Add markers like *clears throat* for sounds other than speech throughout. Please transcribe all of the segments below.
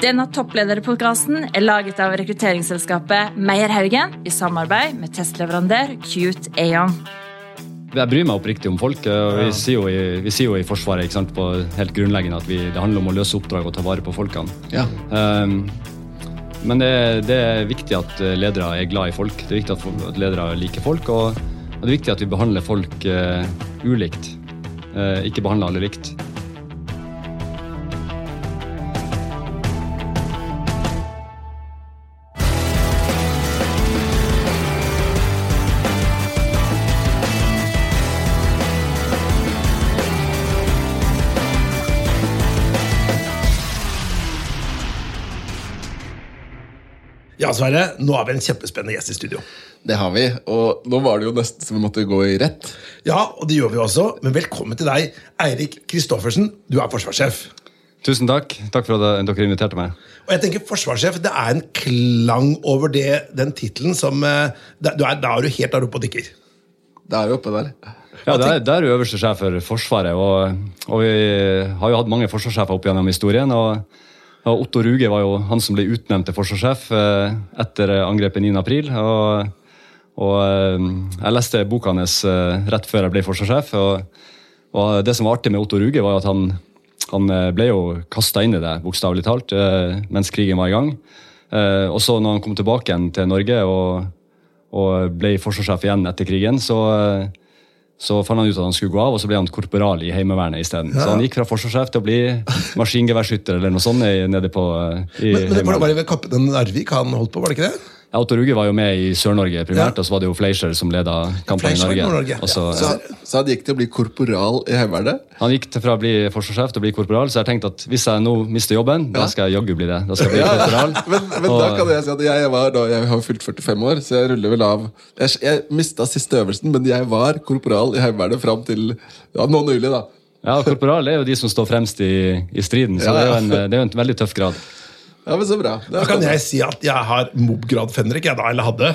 Denne topplederpodkasten er laget av rekrutteringsselskapet Meierhaugen i samarbeid med testleverandør Cute Aon. Jeg bryr meg oppriktig om folk. og Vi sier jo i, vi sier jo i Forsvaret ikke sant, på helt grunnleggende at vi, det handler om å løse oppdrag og ta vare på folkene. Ja. Um, men det, det er viktig at ledere er glad i folk. Det er viktig at, at ledere liker folk. Og, og det er viktig at vi behandler folk uh, ulikt. Uh, ikke behandler alle likt. Sverre, nå har vi en kjempespennende gjest i studio. Det har vi. Og nå var det jo nesten som vi måtte gå i rett. Ja, og det gjør vi også, men velkommen til deg, Eirik Kristoffersen. Du er forsvarssjef. Tusen takk. Takk for at dere inviterte meg. Og jeg tenker forsvarssjef, Det er en klang over det, den tittelen som eh, Da du er, da er du helt der oppe og dykker. Det er jo oppe der. Ja, det er, det er jo øverste sjef for Forsvaret, og, og vi har jo hatt mange forsvarssjefer opp gjennom historien. og og Otto Ruge var jo han som ble utnevnt til forsvarssjef eh, etter angrepet 9.4. Og, og eh, jeg leste boka hans eh, rett før jeg ble forsvarssjef. Og, og det som var artig med Otto Ruge, var at han, han eh, ble jo kasta inn i det, bokstavelig talt, eh, mens krigen var i gang. Eh, og så når han kom tilbake igjen til Norge og, og ble forsvarssjef igjen etter krigen, så, eh, så fant han ut at han skulle gå av, og så ble han korporal i Heimevernet isteden. Så han gikk fra forsvarssjef til å bli maskingeværskytter eller noe sånt nede på eh, i Men, men det var det bare ved Kappen Narvik han holdt på, var det ikke det? Ja, Otto Ruge var jo med i Sør-Norge primært, Ja. og så var det jo Fleischer som leda kampen i Fleischer i Norge. Og så, Så, så han gikk til å bli korporal i Heimevernet. Han gikk til fra å bli forsvarssjef til å bli korporal, så jeg tenkte at hvis jeg nå mister jobben, da skal jeg jaggu bli det. Da skal jeg bli korporal. *laughs* Men, men da kan jeg si at jeg var da, jeg har fylt 45 år, så jeg ruller vel av Jeg, jeg mista siste øvelsen, men jeg var korporal i Heimevernet fram til ja, nå nylig, da. Ja, Korporal er jo de som står fremst i, i striden, så Ja, det er jo en, det er jo en veldig tøff grad. Ja, men Så bra. Da kan jeg si at jeg har Mob-grad Fenrik, jeg da, eller hadde.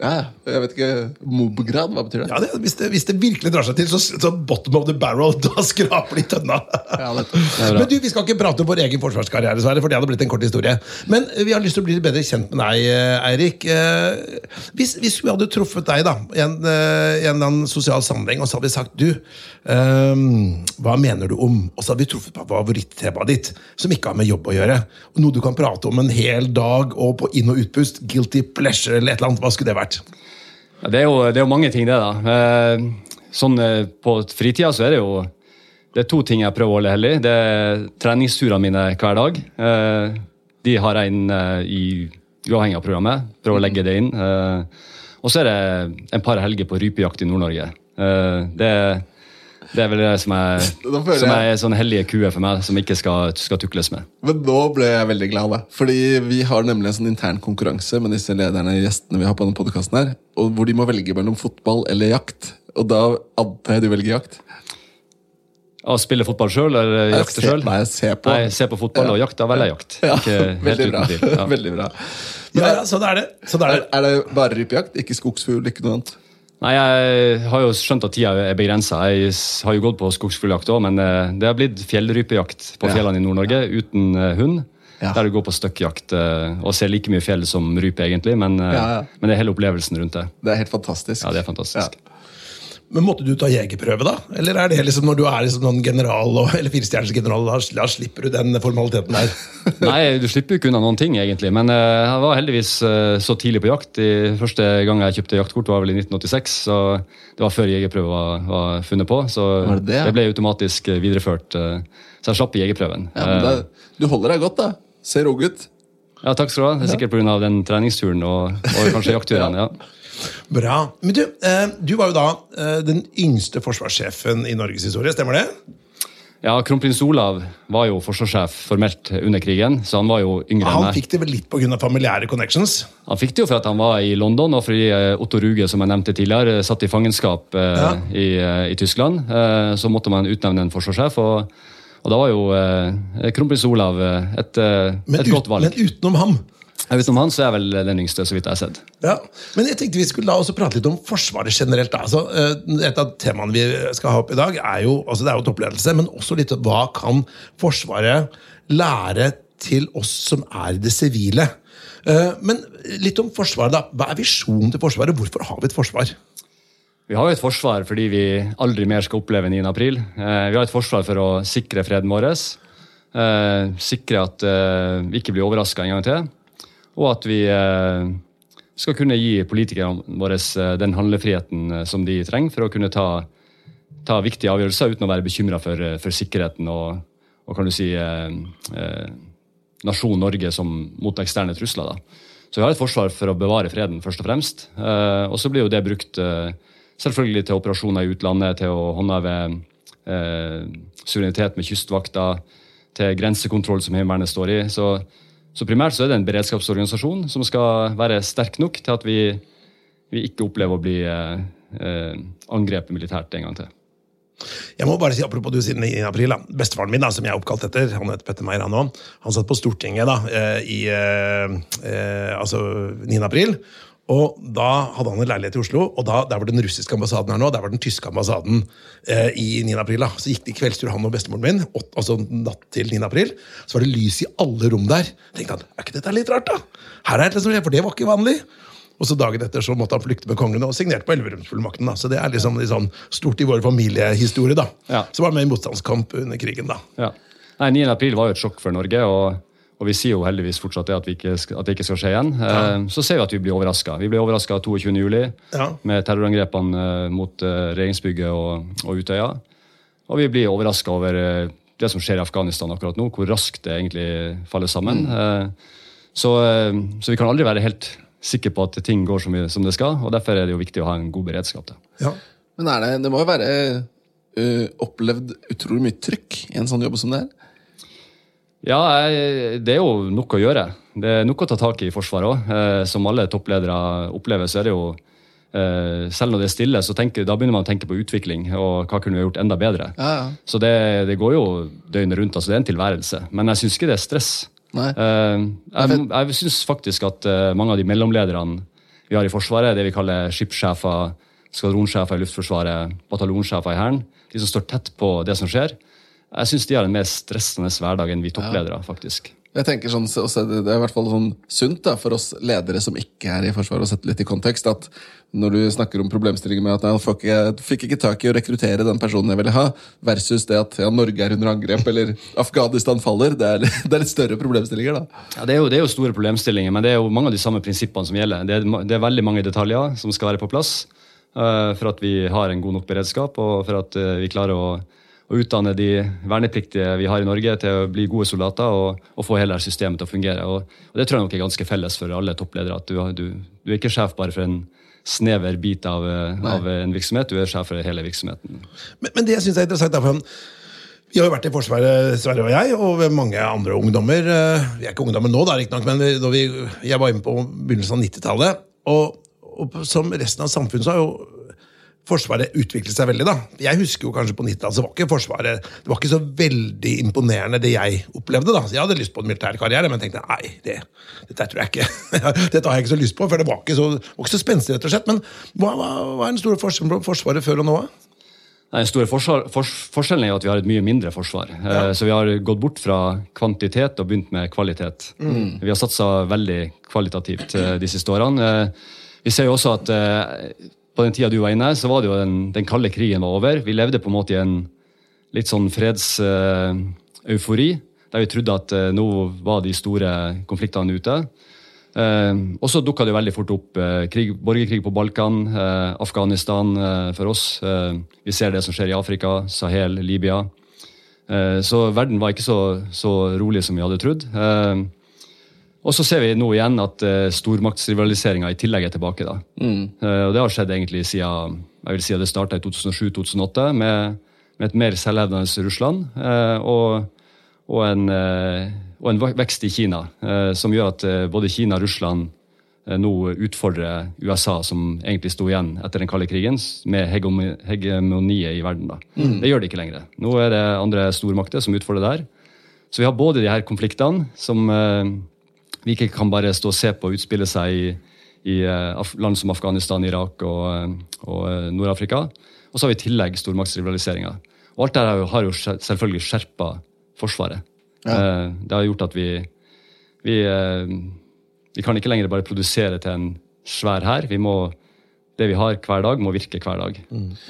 Ja, jeg vet ikke Mob-grad, hva betyr det? Ja, det, hvis, det, hvis det virkelig drar seg til, så, så bottom of the barrel, *laughs* da skraper de tønna. Ja, det-. Men du, Vi skal ikke prate om vår egen forsvarskarriere, Sverre, for det hadde blitt en kort historie. Men eh, vi har lyst til å bli litt bedre kjent med deg, eh, Eirik. Eh, Hvis, hvis vi hadde truffet deg da, i en, i en annen sosial sammenheng, og så hadde vi sagt du, um, hva mener du om Og så hadde vi truffet på favorittemaet ditt, som ikke har med jobb å gjøre. Og Noe du kan prate om en hel dag, og på inn- og utpust. Guilty pleasure eller et eller annet. Hva skulle det vært? Ja, det, er jo, det er jo mange ting, det, da. Eh, Sånn eh, På fritida så er det jo det er to ting jeg prøver å holde hellig. Det er treningsturene mine hver dag. Eh, De har jeg inn i uavhengig av programmet. Prøver å legge det inn. Og så er det en par helger på rypejakt i Nord-Norge. Det Det, det er vel det som er, *laughs* som er sånn hellige kue for meg, som ikke skal, skal tukles med. Men nå ble jeg veldig glad, da. Fordi vi har nemlig en sånn intern konkurranse med disse lederne og gjestene vi har på denne podcasten her, og hvor de må velge mellom fotball eller jakt. Og da antar jeg du velger jakt. Å spille fotball sjøl eller jakte sjøl? nei, se på. Nei, se på fotball og jakt. Da velger jeg jakt. Ja, Ikke helt *laughs* veldig uten bra. tvil. Ja. *laughs* veldig bra. Ja, ja, sånn er det. Sånn er Er, det. er det bare rypejakt? Ikke skogsfugl, ikke noe annet? Nei, Jeg har jo skjønt at tida er begrensa. Jeg har jo gått på skogsfugljakt òg, men eh, det har blitt fjellrypejakt på fjellene i Nord-Norge uten eh, hund. Ja. Der du går på støkkjakt eh, og ser like mye fjell som rype, egentlig. Men, men det er hele opplevelsen rundt det. Det er helt fantastisk. Ja, det er fantastisk. Men måtte du ta jegerprøve, da? Eller er det liksom når du er liksom noen general, og, eller firestjerners general, da, da slipper du den formaliteten der? *laughs* Nei, du slipper ikke unna noen ting, egentlig. Men eh, jeg var heldigvis eh, så tidlig på jakt. I første gang jeg kjøpte jaktkort, var vel i 1986. Så det var før jegerprøve var, var funnet på. Så det det, ja? ble automatisk eh, videreført. Så jeg slapp jegerprøven. Ja, men det, du holder deg godt, da. Ser ung ut. Ja, takk skal du ha. Det er sikkert pga. den treningsturen og, og kanskje *laughs* jaktturene. ja. Bra. Men du, eh, du var jo da eh, den yngste forsvarssjefen i Norges historie, stemmer det? Ja, Kronprins Olav var jo forsvarssjef formelt under krigen, så han var jo yngre enn Han fikk det vel litt pga. familiære connections? Han fikk det jo for at han var i London, og fordi eh, Otto Ruge som jeg nevnte tidligere, satt i fangenskap Ja. i, i Tyskland. Eh, så måtte man utnevne en forsvarssjef, og, og da var jo eh, kronprins Olav et, et, et godt valg. men utenom ham. Jeg vet om han, så er jeg vel den yngste, så vidt jeg har sett. Ja. Men jeg tenkte vi skulle la oss prate litt om Forsvaret generelt. Altså, eh, et av temaene vi skal ha opp i dag, er jo, altså det er jo toppledelse, men også litt hva kan Forsvaret lære til oss som er det sivile. Eh, Men litt om Forsvaret, da. Hva er visjonen til Forsvaret? Hvorfor har vi et forsvar? Vi har jo et forsvar fordi vi aldri mer skal oppleve 9. april. Eh, vi har et forsvar for å sikre freden vår. Sikre at vi ikke blir overraska en gang til. Og at vi eh, skal kunne gi politikerne våre eh, den handlefriheten eh, som de trenger for å kunne ta, ta viktige avgjørelser uten å være bekymra for, for sikkerheten og, og kan du si eh, nasjonen Norge som mot eksterne trusler. Da. Så vi har et forsvar for å bevare freden, først og fremst. Eh, og så blir jo det brukt eh, selvfølgelig til operasjoner i utlandet, til å håndheve eh, suverenitet med kystvakta, til grensekontroll som Heimevernet står i. Så, så primært så er det en beredskapsorganisasjon som skal være sterk nok til at vi, vi ikke opplever å bli eh, eh, angrepet militært en gang til. Jeg må bare si, Apropos du sier 9. april. da. Bestefaren min, da, som jeg er oppkalt etter, han heter Petter Meyer, han òg, han satt på Stortinget da, eh, i eh, eh, altså 9. april. Og Da hadde han en leilighet i Oslo, og da, der var den russiske ambassaden her nå, der var den tyske ambassaden eh, i 9. april. da. Så gikk det kveldstur, han og bestemoren min, åt, altså natt til 9. april. Så var det lys i alle rom der. tenkte han, er ikke dette litt rart, da? Her er det som skjer, For det var ikke vanlig. Og så Dagen etter så måtte han flykte med kongen og signerte på Elverumsfullmakten. Så det er liksom sånn stort i vår familiehistorie. da. Ja. Så var han med i motstandskamp under krigen. da. Ja. Nei, 9. april var jo et sjokk for Norge, og, og vi sier jo heldigvis fortsatt det at, vi ikke at det ikke skal skje igjen. Ja. så ser vi at vi blir overraska. Vi ble overraska 22. juli Ja. med terrorangrepene eh, mot eh, regjeringsbygget og, og Utøya. Og vi blir overraska over eh, det som skjer i Afghanistan akkurat nå, hvor raskt det egentlig faller sammen. Mm. så, eh, så vi kan aldri være helt sikre på at ting går som, vi, som det skal, og derfor er det jo viktig å ha en god beredskap. Da. Ja. Men er det, det må jo være ø, opplevd utrolig mye trykk i en sånn jobb som det er? Ja, det er jo nok å gjøre. Det er nok å ta tak i i Forsvaret òg. Eh, som alle toppledere opplever, så er det jo eh, Selv når det er stille, så tenker, da begynner man å tenke på utvikling og hva kunne vi gjort enda bedre. Ja, ja. Så det, det går jo døgnet rundt. altså Det er en tilværelse. Men jeg syns ikke det er stress. Nei. Eh, jeg jeg syns faktisk at mange av de mellomlederne vi har i Forsvaret, det vi kaller skipssjefer, skvadronsjefer i Luftforsvaret, bataljonssjefer i Hæren, de som står tett på det som skjer, jeg syns de har en mer stressende hverdag enn vi toppledere, faktisk. Jeg tenker sånn, så- så Det er i hvert fall sånn sunt da, for oss ledere som ikke er i Forsvaret, å sette litt i kontekst. at Når du snakker om problemstillinger med at jeg fikk ikke, fikk ikke tak i å rekruttere den personen jeg ville ha, versus det at ja, Norge er under angrep eller Afghanistan faller, det er, *laughs* det er litt større problemstillinger. da. Ja, det, er jo, det er jo store problemstillinger, men det er jo mange av de samme prinsippene som gjelder. Det er, det er veldig mange detaljer som skal være på plass uh, for at vi har en god nok beredskap, og for at uh, vi klarer å, å utdanne de vernepliktige vi har i Norge til å bli gode soldater og, og få hele systemet til å fungere. Og, og Det tror jeg nok er ganske felles for alle toppledere. at Du, du, du er ikke sjef bare for en snever bit av, av en virksomhet, du er sjef for hele virksomheten. Men, men det jeg er interessant, er for vi har jo vært i Forsvaret, Sverre og jeg, og mange andre ungdommer. eh, Vi er ikke ungdommer nå, da, riktignok, men vi, vi, jeg var inne på begynnelsen av 90-tallet. Og, og som resten av samfunnet så har jo Forsvaret utviklet seg veldig. da. Jeg husker jo kanskje på 90-tallet så var ikke Forsvaret det var ikke så veldig imponerende, det jeg opplevde. da. Så Jeg hadde lyst på en militær karriere, men tenkte nei, det, dette tror jeg ikke. *laughs* dette har jeg ikke så lyst på, for det var ikke så, var ikke så spenstig, rett og slett. Men hva, hva, hva er den store forskjellen på Forsvaret før og nå? Den store forskjellen er jo at vi har et mye mindre forsvar. Ja. Så vi har gått bort fra kvantitet og begynt med kvalitet. Vi har satsa veldig kvalitativt eh, de siste årene. Eh, Vi ser jo også at eh, på den tida du var inne, så var det jo den, den kalde krigen var over. Vi levde på en måte i en litt sånn fredseufori, der vi trodde at eh, nå var de store konfliktene ute. Eh, og så dukka det jo veldig fort opp eh, krig, borgerkrig på Balkan, eh, Afghanistan eh, for oss. Eh, vi ser det som skjer i Afrika, Sahel, Libya. Eh, så verden var ikke så, så rolig som vi hadde trodd. Eh, og så ser vi nå igjen at uh, stormaktsrivaliseringa i tillegg er tilbake. da. Eh, og det har skjedd egentlig siden jeg vil si at det starta i 2007-2008 med, med et mer selvhevdende Russland. uh, og, og, en, eh, og en vekst i Kina, eh, som gjør at eh, både Kina og Russland eh, nå utfordrer USA, som egentlig sto igjen etter den kalde krigen, med hegemoniet i verden. da. Det gjør det ikke lenger. Nå er det andre stormakter som utfordrer der. Så vi har både de her konfliktene som eh, vi ikke kan bare stå og se på utspille seg i, i eh, land som Afghanistan, Irak og, eh, og eh, Nord-Afrika. Og så har vi i tillegg stormaktsrivaliseringa. Og alt det her har jo- selvfølgelig skjerpa Forsvaret. Ja. det har gjort at vi vi, vi kan ikke lenger bare produsere til en svær hær. Vi må Det vi har hver dag, må virke hver dag.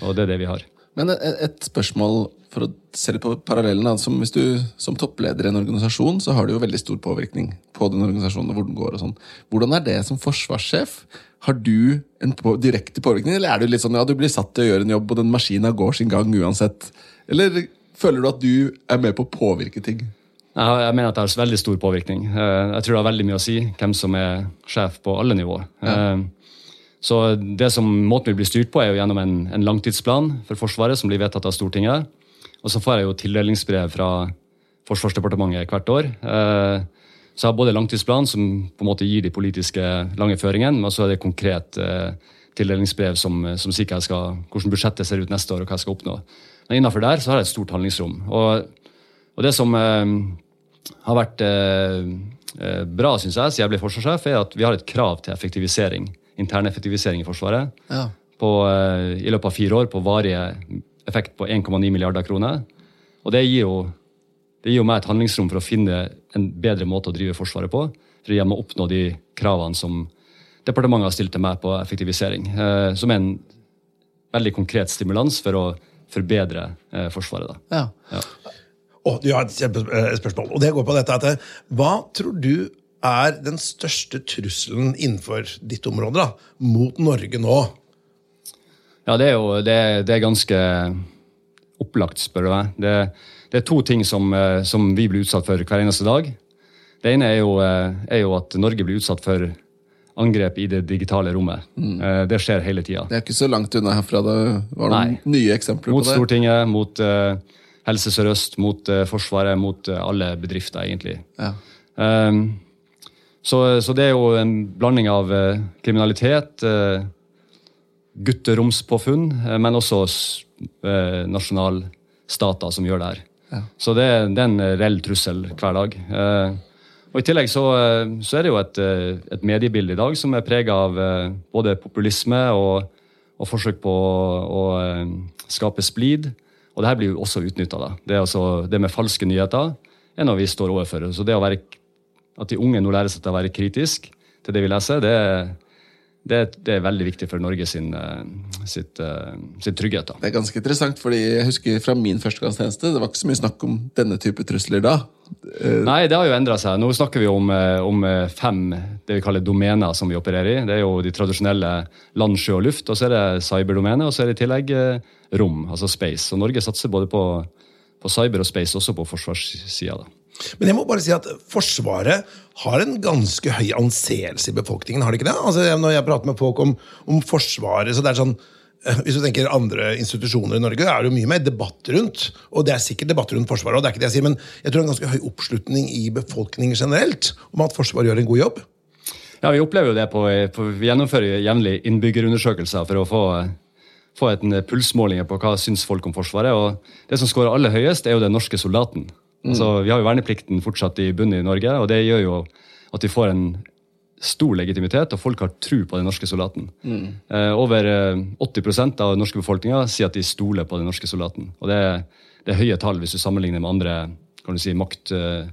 Og det er det vi har. Men et, et spørsmål for å se litt på parallellen. Som hvis du som toppleder i en organisasjon, så har du jo veldig stor påvirkning på den organisasjonen og hvor den går. og sånn. Hvordan er det som forsvarssjef? Har du en på, direkte påvirkning, eller er du litt sånn ja, du blir satt til å gjøre en jobb, og den maskina går sin gang uansett? Eller føler du at du er med på å påvirke ting? Jeg, mener at det har veldig stor påvirkning. Eh, Jeg tror det har veldig mye å si hvem som er sjef på alle nivåer. Ja. Så det som måten vi blir styrt på, er jo gjennom en, en langtidsplan for Forsvaret som blir vedtatt av Stortinget. Og så får jeg jo tildelingsbrev fra Forsvarsdepartementet hvert år. Eh, Så jeg har både langtidsplan, som på en måte gir de politiske lange føringene, men så er det konkret eh, tildelingsbrev som, som sier skal, hvordan budsjettet ser ut neste år, og hva jeg skal oppnå. Men innenfor der så har jeg et stort handlingsrom. Og, og det som eh, har vært eh, bra, syns jeg, siden jeg ble forsvarssjef, er at vi har et krav til effektivisering, intern effektivisering i Forsvaret. Ja. På, eh, I løpet av fire år på varige effekt på 1,9 milliarder kroner. Og det gir jo det gir jo meg et handlingsrom for å finne en bedre måte å drive Forsvaret på. For jeg må oppnå de kravene som departementet har stilt til meg på effektivisering. Eh, som er en veldig konkret stimulans for å forbedre eh, Forsvaret. Da. Ja. Å, du har et kjempespørsmål, og det går på dette at eh, Hva tror du er den største trusselen innenfor ditt område da, mot Norge nå? Ja, det er jo det, det er ganske opplagt, spør du meg. Det, det er to ting som, eh, som vi blir utsatt for hver eneste dag. Det ene er jo, eh, er jo at Norge blir utsatt for angrep i det digitale rommet. Mm. Det skjer hele tida. Det er ikke så langt unna herfra. Det var noen Nei. nye eksempler Mot på det. Stortinget, mot uh, Helse Sør-Øst, mot uh, Forsvaret, mot uh, alle bedrifter, egentlig. Ja. Um, så, så det er jo en blanding av eh, kriminalitet, eh, gutteromspåfunn, eh, men også eh, nasjonalstater som gjør det her. Så det, det er en reell trussel hver dag. Eh, og I tillegg så, så er det jo et, et mediebilde i dag som er prega av både populisme og, og forsøk på å, å skape splid. Og det her blir jo også utnytta. Det, altså, det med falske nyheter er noe vi står overfor. Så det å være at de unge nå lærer seg til å være kritisk til det vi leser, det, er- det, det er veldig viktig for Norge sin, sitt, sitt, eh, trygghet. Da. Det er ganske interessant, fordi jeg husker fra min førstegangstjeneste, det var ikke så mye snakk om denne type trusler da. Eh, Nei, det har jo endra seg. Nå snakker vi om, eh, om eh, fem det vi kaller domener som vi opererer i. Det er jo de tradisjonelle land, sjø og luft, og så er det cyberdomenet, og så er det i tillegg eh, rom, altså space. Så Norge satser både på, på cyber og space, også på forsvarssida. Men jeg må bare si at Forsvaret har en ganske høy anseelse i befolkningen. har det ikke det? Altså, når jeg prater med folk om, om Forsvaret, så det er sånn eh, hvis du tenker andre institusjoner i Norge, er det jo mye mer debatt rundt. Og det er sikkert debatt rundt Forsvaret, og det er ikke det jeg sier, men jeg tror det er en ganske høy oppslutning i befolkningen generelt om at Forsvaret gjør en god jobb. Ja, Vi opplever jo det på, på Vi gjennomfører jevnlig innbyggerundersøkelser for å få, få en pulsmåling på hva syns folk om Forsvaret. og Det som scorer aller høyest, er jo den norske soldaten. Altså, vi har jo verneplikten fortsatt i bunnen i Norge, og det gjør jo at vi får en stor legitimitet, og folk har tro på den norske soldaten. Eh, over eh, 80 av den norske befolkninga sier at de stoler på den norske soldaten. Og det, er- det er høye tall hvis du sammenligner med andre kan du si, makt, eh,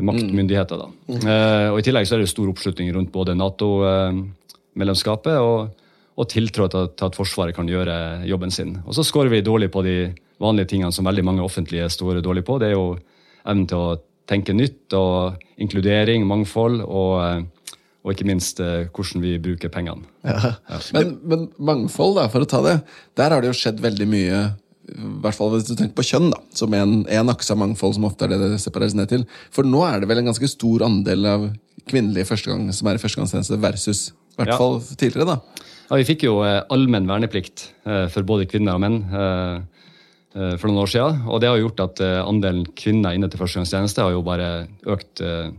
maktmyndigheter. Da. Eh, og I tillegg så er det stor oppslutning rundt både Nato-medlemskapet og, og tiltro til at, til at Forsvaret kan gjøre jobben sin. Og så scorer vi dårlig på de vanlige tingene som veldig mange offentlige står dårlig på. Det er jo evnen til å tenke nytt og inkludering, mangfold og, eh, og ikke minst eh, hvordan vi bruker pengene. Ja. Men, men mangfold, da, for å ta det, der har det jo skjedd veldig mye. I hvert fall hvis du tenker på kjønn, da, som en, en akse av mangfold, som ofte er det det separeres ned til. For nå er det vel en ganske stor andel av kvinnelige førstegang, som er i førstegangstjeneste, versus i hvert Ja. fall tidligere. da. Ja, vi fikk jo eh, allmenn verneplikt eh, for både kvinner og menn for noen år siden. Og det har gjort at eh, andelen kvinner inne til førstegangstjeneste har jo bare økt eh,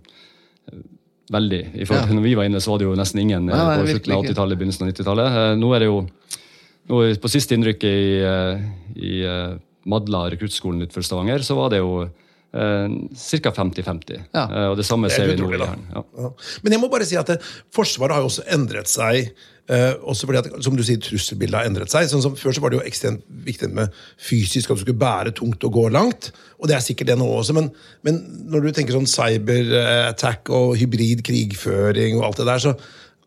veldig. I forhold til Ja. når vi var inne, så var det jo nesten ingen eh, Nei, nei, på slutten av ikke. 80-tallet, begynnelsen av 90-tallet. Eh, nå er det jo nå, På siste innrykket i, eh, i eh, Madla rekruttskolen utenfor Stavanger, så var det jo eh, ca. 50-50. Ja. Eh, og det samme Det er ser vi nå. i. Hæren. Ja. Ja. Men jeg må bare si at det, Forsvaret har jo også endret seg Eh, også fordi at, som du sier, Trusselbildet har endret seg. sånn som Før så var det jo ekstremt viktig med fysisk, at du skulle bære tungt og gå langt. Og det er sikkert det nå også, men, men når du tenker sånn cyberattack og hybrid krigføring og alt det der, så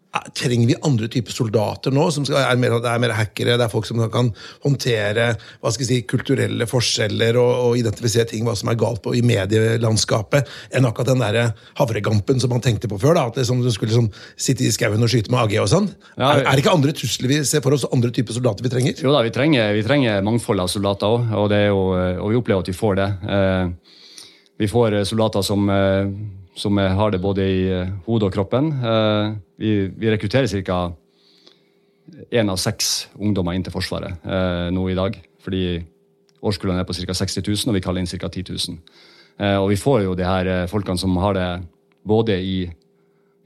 Trenger vi andre typer soldater nå? som skal, er mer, Det er mer hackere, det er folk som kan håndtere hva skal jeg si, kulturelle forskjeller og, og identifisere ting hva som er galt på i medielandskapet, enn akkurat den der havregampen som man tenkte på før. da, at det, som, Du skulle liksom, sitte i skauen og skyte med AG og sånn. Ja, er, er, det ikke andre trusler vi ser for oss, andre typer soldater vi trenger? Jo da, vi trenger, vi trenger mangfold av soldater òg, og, og, vi opplever at vi får det. Eh, vi får soldater som eh, som har det både i eh, hodet og kroppen. Eh, vi, vi rekrutterer ca. én av seks ungdommer inn til Forsvaret eh, nå i dag. Fordi årskullene er på ca. 60 000, og vi kaller inn ca. 10 000. Og vi får jo de her folkene som har det både i,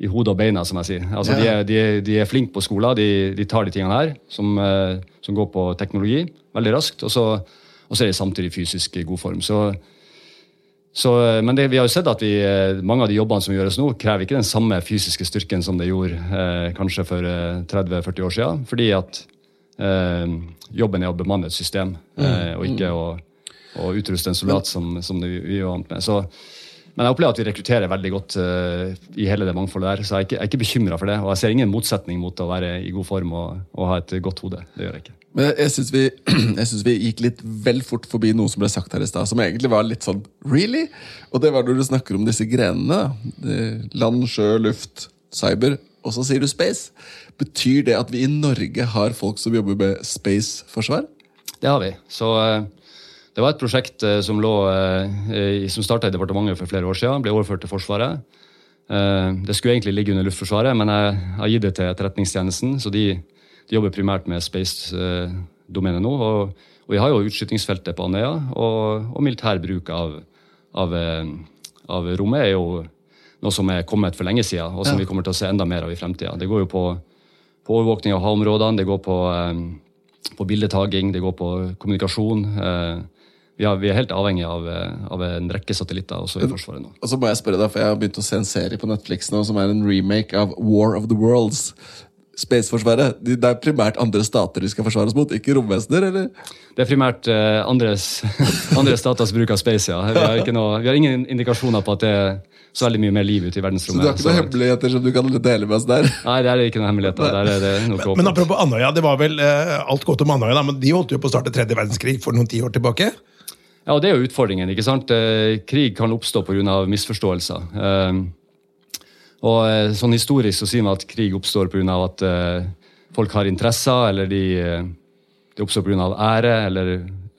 i hodet og beina, som jeg sier. Altså, ja. de, er, de, de, er, flinke på skolen, de, de, tar de tingene her, som, som går på teknologi, veldig raskt. Og så, og så er de samtidig fysisk i god form. Så så, eh, men det, vi har jo sett at vi, eh, mange av de jobbene som gjøres nå, krever ikke den samme fysiske styrken som det gjorde eh, kanskje for eh, 30-40 år siden. Fordi at eh, jobben er å bemanne et system, mm. eh, og ikke å, å, utruste en soldat som, som det, vi er vant med. Så, men jeg opplever at vi rekrutterer veldig godt i hele det mangfoldet der. Så jeg er ikke, jeg er ikke bekymra for det. Og jeg ser ingen motsetning mot å være i god form og, og ha et godt hode. Det gjør jeg ikke. Men jeg, syns vi, *clears throat* vi, gikk litt vel fort forbi noe som ble sagt her i stad, som egentlig var litt sånn really? Og det var når du snakker om disse grenene. Land, sjø, luft, cyber. Og så sier du space. Betyr det at vi i Norge har folk som jobber med space-forsvar? Det har vi. Så eh, det var et prosjekt eh, som, lå, eh, som starta i departementet for flere år siden. Ble overført til Forsvaret. Det skulle egentlig ligge under Luftforsvaret, men jeg har gitt det til Etterretningstjenesten. så de de jobber primært med space-domenet nå. Og, og, vi har jo utskytingsfeltet på Andøya, og, og militær bruk av, av, eh, av, rommet er jo noe som er kommet for lenge siden, og som ja. vi kommer til å se enda mer av i fremtida. Det går jo på, på overvåkning av havområdene, det går på, um, på bildetaking, det går på kommunikasjon. Uh, vi, har, vi, er helt avhengig av, av, en rekke satellitter også i Forsvaret nå. Og så må Jeg spørre deg, for jeg har begynt å se en serie på Netflix nå som er en remake av War of the Worlds. Spaceforsvaret? Det er primært andre stater de skal forsvares mot, ikke romvesener? eller? Det er primært uh, andres, *laughs* andre staters bruk av space, ja. Vi har, noe, vi har, ingen indikasjoner på at det er så veldig mye mer liv ute i verdensrommet. Så du har ikke noen hemmeligheter som du kan dele med oss der? Nei, det er ikke noen hemmeligheter. Der er det noe men, men apropos Andøya, det var vel uh, alt godt om Andøya, men de holdt jo på å starte tredje verdenskrig for noen tiår tilbake? Ja, og det er jo utfordringen. ikke sant? Uh, krig kan oppstå pga. misforståelser. Uh, og eh, sånn Historisk så sier man at krig oppstår pga. at uh, folk har interesser, eller de, uh, det oppstår pga. ære eller,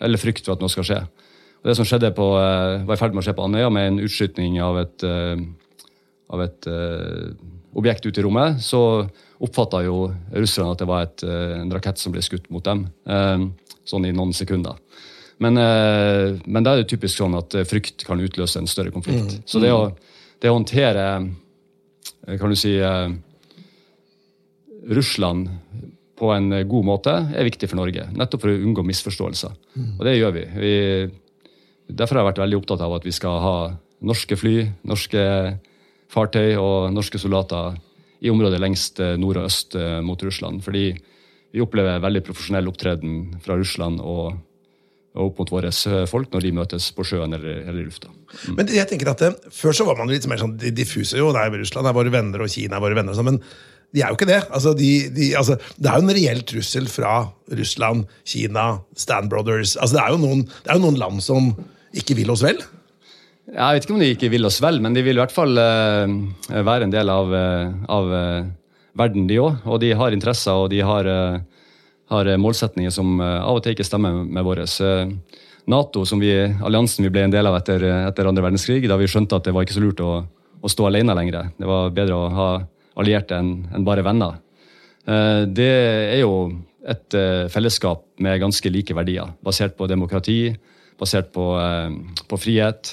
eller, frykt for at noe skal skje. Og Det som skjedde på, uh, var i ferd med å skje på Andøya, med en utskytning av et, av et objekt ute i rommet, så oppfatta jo russerne at det var et, en rakett som ble skutt mot dem. sånn i noen sekunder. Men, men da er det typisk sånn at frykt kan utløse en større konflikt. Mm. Så det å, det å håndtere Eh, kan du si eh, Russland på en eh, god måte er viktig for Norge. Nettopp for å unngå misforståelser. Mm. Og det gjør vi. vi. Derfor har jeg vært veldig opptatt av at vi skal ha norske fly, norske fartøy og norske soldater i området lengst nord og øst mot Russland. Fordi vi opplever veldig profesjonell opptreden fra Russland og opp mot våre folk når de møtes på sjøen eller, eller i lufta. Mm. Men jeg tenker at det, eh, Før så var man litt mer sånn diffuse. jo, Det er Russland er våre venner, og Kina er våre venner. Sånn, men de er jo ikke det. Altså, de, de, altså, det er jo en reell trussel fra Russland, Kina, Stan Brothers altså, det, er noen, det, er jo noen, land som ikke vil oss vel. Jeg vet ikke om de ikke vil oss vel, men de vil i hvert fall uh, være en del av, uh, av uh, verden, de òg. Og de har interesser, og de har har eh, målsetninger som eh, av og til ikke stemmer med våre. Nato, som vi, alliansen vi ble en del av etter, etter andre verdenskrig, da vi skjønte at det var ikke så lurt å, å stå alene lenger. Det var bedre å ha allierte enn en bare venner. Eh, det er jo et fellesskap med ganske like verdier, basert på demokrati, basert på, på frihet,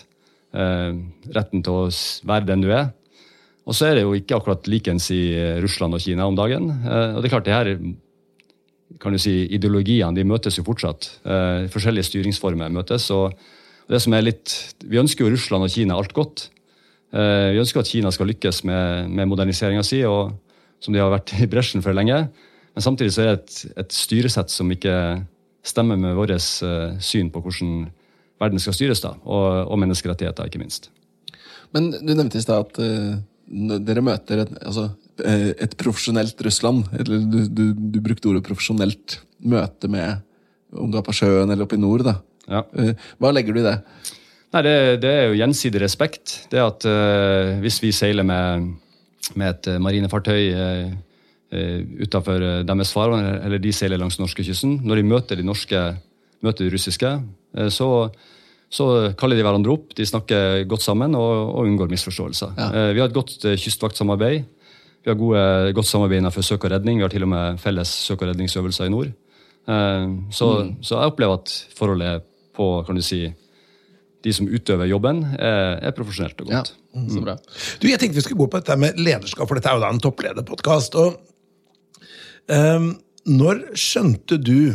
retten til å være den du er. Og så er det jo ikke akkurat likens i Russland og Kina om dagen. Og det er klart, det her kan du si, ideologiene de møtes jo fortsatt. Eh, forskjellige styringsformer møtes. og det som er litt, Vi ønsker jo Russland og Kina alt godt. Eh, vi ønsker at Kina skal lykkes med, med moderniseringa si. og som de har vært i bresjen for lenge. Men samtidig så er det et, et styresett som ikke stemmer med vårt eh, syn på hvordan verden skal styres, da, og, og menneskerettigheter, ikke minst. Men du nevnte i stad at uh, dere møter et, altså, et profesjonelt Russland. Eller du, du, du, brukte ordet profesjonelt møte med om du er på sjøen eller oppe i nord. da. Ja. Uh, hva legger du i det? Nei, det, det, er jo gjensidig respekt. Det at hvis vi seiler med, med et marinefartøy uh, utafor eh, deres farvann, eller de seiler langs norskekysten. Når de møter de norske, møter de russiske, uh, så, så, kaller de hverandre opp. De snakker godt sammen og, og unngår misforståelser. Ja. Vi har et godt kystvaktsamarbeid. Vi har gode, godt samarbeid innenfor søk og redning. Vi har til og med felles søk- og redningsøvelser i nord. Så, mm. så jeg opplever at forholdet på kan du si, de som utøver jobben, er, er profesjonelt og godt. Ja, så bra. Du, jeg tenkte vi skulle gå på dette med lederskap, for dette er jo da en topplederpodkast. Um, når skjønte du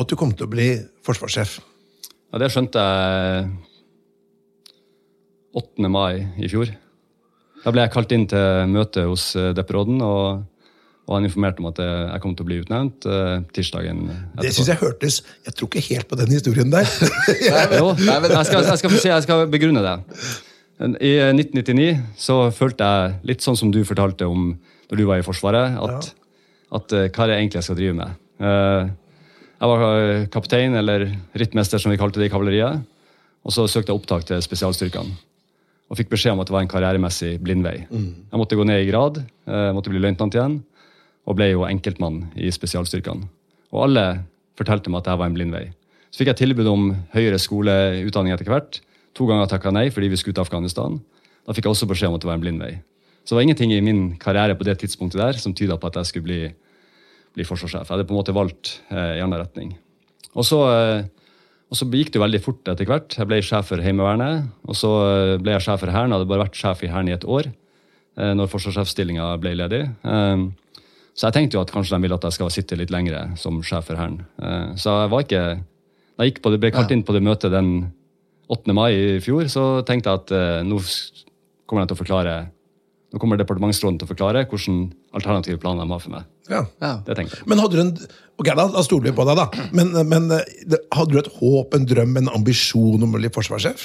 at du kom til å bli forsvarssjef? Ja, Det skjønte jeg 8. mai i fjor. Da ble jeg kalt inn til møte hos eh, depperåden, og, og han informerte om at jeg kom til å bli utnevnt uh, tirsdagen etterpå. Det syns jeg hørtes Jeg tror ikke helt på den historien der. *laughs* jo, jeg skal, jeg, skal, jeg skal begrunne det. I 1999 så følte jeg litt sånn som du fortalte om når du var i Forsvaret, at ja at hva er det egentlig jeg skal drive med. Jeg var eh, kaptein, eller rittmester som vi kalte det i kavaleriet. Og så søkte jeg opptak til spesialstyrkene. Og fikk beskjed om at det var en karrieremessig blindvei. Mm. Jeg måtte gå ned i grad, uh, måtte bli løytnant igjen, og ble jo enkeltmann i spesialstyrkene. Og alle fortalte meg at dette var en blindvei. Så fikk jeg tilbud om høyere skoleutdanning etter hvert. To ganger takka nei fordi vi skulle til Afghanistan. Da fikk jeg også beskjed om at det var en blindvei. Så det var ingenting i min karriere på det tidspunktet der som tyda på at jeg skulle bli bli forsvarssjef. Jeg hadde på en måte valgt eh, i annen retning. Og så, eh, og så, gikk det jo veldig fort etter hvert. Jeg ble sjef for Heimevernet. Og så eh, ble jeg sjef for Hæren. Hadde bare vært sjef i Hæren i et år eh, når forsvarssjefstillinga ble ledig. Eh, så jeg tenkte jo at kanskje de ville at jeg skal sitte litt lengre som sjef for Hæren. Så jeg var ikke Da jeg det, ble kalt inn på det møtet den 8. mai i fjor, så tenkte jeg at nå kommer jeg til å forklare nå kommer departementsråden til å forklare hvilke alternative planer de har for meg. Ja. Ja. Det tenker jeg. Men hadde du en, ok, da, da stoler vi på deg, da. Men, men, eh, hadde du et håp, en drøm, en ambisjon om å bli forsvarssjef?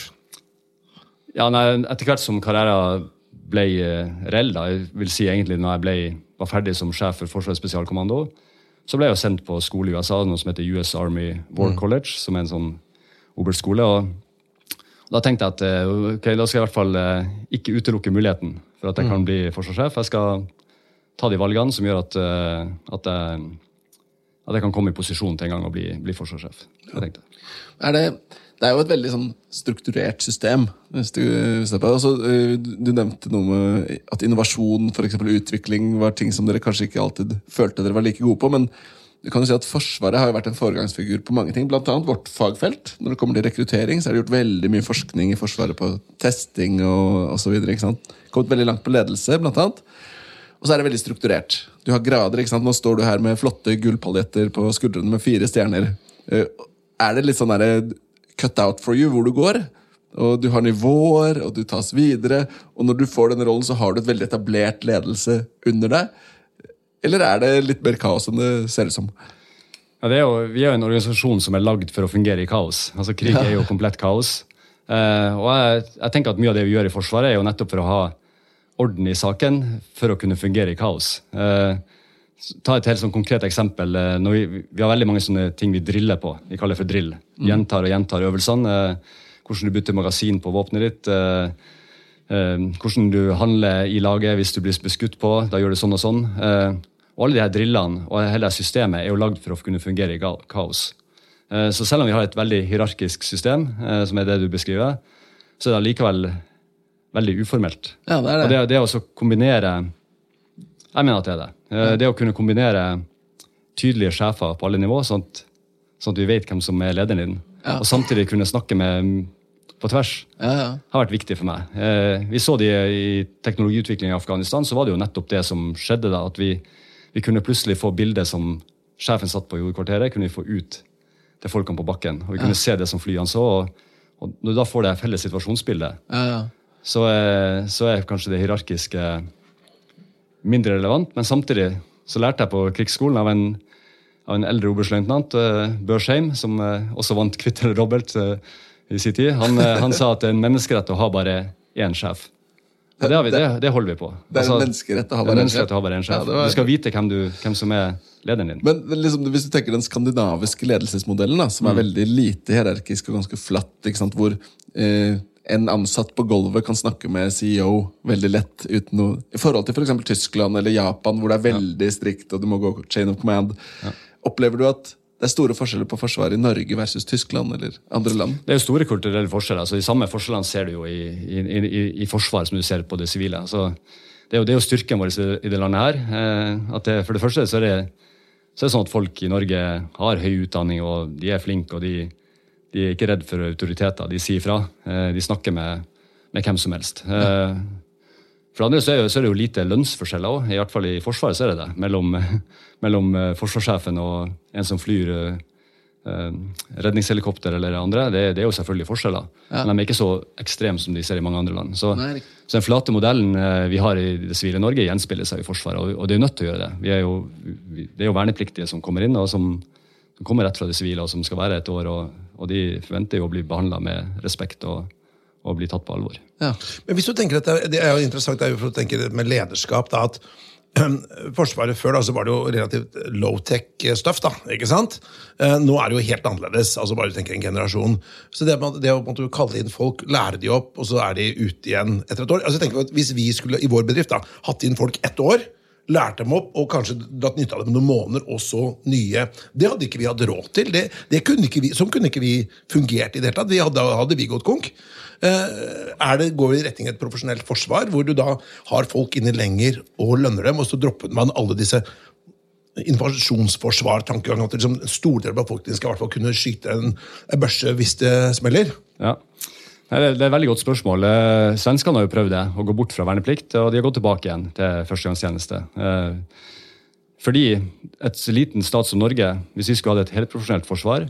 Ja, nei, Etter hvert som karrieren ble uh, reell, da, jeg vil si egentlig når jeg ble, var ferdig som sjef for Forsvarets spesialkommando, så ble jeg jo sendt på skole i USA, noe som heter US Army War mm. College, som er en sånn oberstskole. og Da tenkte jeg at uh, ok, da skal jeg i hvert fall ikke utelukke muligheten for at jeg kan mm. bli forsvarssjef. Jeg skal ta de valgene som gjør at, eh, at, jeg, at jeg, kan komme i posisjon til en gang å bli, bli forsvarssjef. Det, det, er jo et veldig sånn strukturert system. hvis du ser på altså, Du nevnte noe med at innovasjon eksempel, utvikling var ting som dere kanskje ikke alltid følte dere var like gode på. men du kan jo si at Forsvaret har jo vært en foregangsfigur på mange ting, bl.a. vårt fagfelt. Når det kommer til rekruttering, så er det gjort veldig mye forskning i Forsvaret på testing og osv. Kommet veldig langt på ledelse, annet. Og så er det veldig strukturert. Du har grader. ikke sant? Nå står du her med flotte gullpaljetter på skuldrene med fire stjerner. Eh, er det litt sånn derre cut out for you hvor du går? Og du har nivåer, og du tas videre. Og når du får denne rollen, så har du et veldig etablert ledelse under deg. Eller er det litt mer kaos enn det ser ut som? Ja, er jo, vi er jo en organisasjon som er lagd for å fungere i kaos. Altså Krig er jo komplett kaos. Uh, og jeg, jeg, tenker at Mye av det vi gjør i Forsvaret, er jo nettopp for å ha orden i saken for å kunne fungere i kaos. Uh, ta et helt sånn konkret eksempel. Uh, vi, vi, har veldig mange sånne ting vi driller på. Vi kaller det for drill. Mm. Gjentar og gjentar øvelsene. hvordan du bytter magasin på våpenet ditt. hvordan du handler i laget hvis du blir beskutt på. Da gjør du sånn og sånn. Og alle de her drillene og hele systemet er jo lagd for å kunne fungere i kaos. Eh, så selv om vi har et veldig hierarkisk system, eh, som er det du beskriver, så er det allikevel veldig uformelt. Ja, det er det. Og det, det å kombinere Jeg mener at det er det. Eh, det å kunne kombinere tydelige sjefer på alle nivå, sånn at, sånn at vi vet hvem som er lederen din, ja. og samtidig kunne snakke med på tvers, ja, ja. har vært viktig for meg. vi så det i teknologiutvikling i Afghanistan, så var det jo nettopp det som skjedde da, at vi, vi kunne plutselig få bildet som sjefen satt på jordkvarteret, kunne vi få ut til folkene på bakken. Og vi kunne ja. se det som flyene så. Og, og når du da får det felles situasjonsbildet, ja, ja. Så, er, så, er, kanskje det hierarkiske mindre relevant. Men samtidig så lærte jeg på krigsskolen av en, av en eldre oberstløytnant, uh, Børsheim, som uh, også vant kvitt eller dobbelt i sin tid. Han, han, sa at det er en menneskerett å ha bare én sjef. Det, vi, det, det, holder vi på. Det er en altså, menneskerett å ha bare én sjef. Ja, var... Du skal vite hvem, du, hvem, som er lederen din. Men liksom, Hvis du tenker den skandinaviske ledelsesmodellen, da, som er mm. veldig lite hierarkisk og ganske flatt, hvor eh, en ansatt på gulvet kan snakke med CEO veldig lett uten noe I forhold til f.eks. For Tyskland eller Japan, hvor det er veldig strikt og du må gå chain of command. Ja. Opplever du at det er store forskjeller på forsvaret i Norge versus Tyskland eller andre land? Det er jo store kulturelle forskjeller. altså De samme forskjellene ser du jo i, i, i, i Forsvaret som du ser på det sivile. Altså, det, er jo, det er jo styrken vår i det landet her. Eh, at det, for det første så er, det, så er det sånn at folk i Norge har høy utdanning, og de er flinke, og de, de er ikke redd for autoriteter. De sier fra. Eh, de snakker med, med hvem som helst. Ja. Eh, for det andre så er, det jo lite lønnsforskjeller òg. I hvert fall i Forsvaret så er det det. Mellom, mellom uh, forsvarssjefen og en som flyr uh, redningshelikopter eller andre. Det, det, er jo selvfølgelig forskjeller. Ja. Men de er ikke så ekstreme som de ser i mange andre land. Så, så den flate modellen uh, vi har i det sivile Norge, gjenspeiler seg i Forsvaret. Og, og, det er jo nødt til å gjøre det. Er jo, vi, det er jo vernepliktige som kommer inn, og som, som kommer rett fra det sivile, og som skal være et år. Og, og de forventer jo å bli behandla med respekt. og og bli tatt på alvor. Ja. Men hvis du tenker at det, det er jo interessant det er jo for å tenke med lederskap da, at Forsvaret før da, så var det jo relativt low-tech-stuff. da, ikke sant? Eh, nå er det jo helt annerledes. altså bare tenker en generasjon. Så det, det å måtte kalle inn folk, lære de opp, og så er de ute igjen etter et år altså jeg tenker at Hvis vi skulle i vår bedrift da, hatt inn folk ett år, lært dem opp og kanskje dratt nytte av dem noen måneder, og så nye. Det hadde ikke vi hatt råd til. Det, det kunne vi, sånn kunne ikke vi fungert i det hele tatt. Vi hadde, hadde vi gått konk. Eh, det, går vi i retning et profesjonelt forsvar, hvor du da har folk inne lenger og lønner dem, og så dropper man alle disse invasjonsforsvartankeganger. At liksom, stor del av befolkningen skal i hvert fall kunne skyte en, børse hvis det smeller. Ja. Det er et veldig godt spørsmål. Eh, svenskene har jo prøvd det, å gå bort fra verneplikt, og de har gått tilbake igjen til førstegangstjeneste. Eh, fordi et liten stat som Norge, hvis vi skulle hatt et helprofesjonelt forsvar,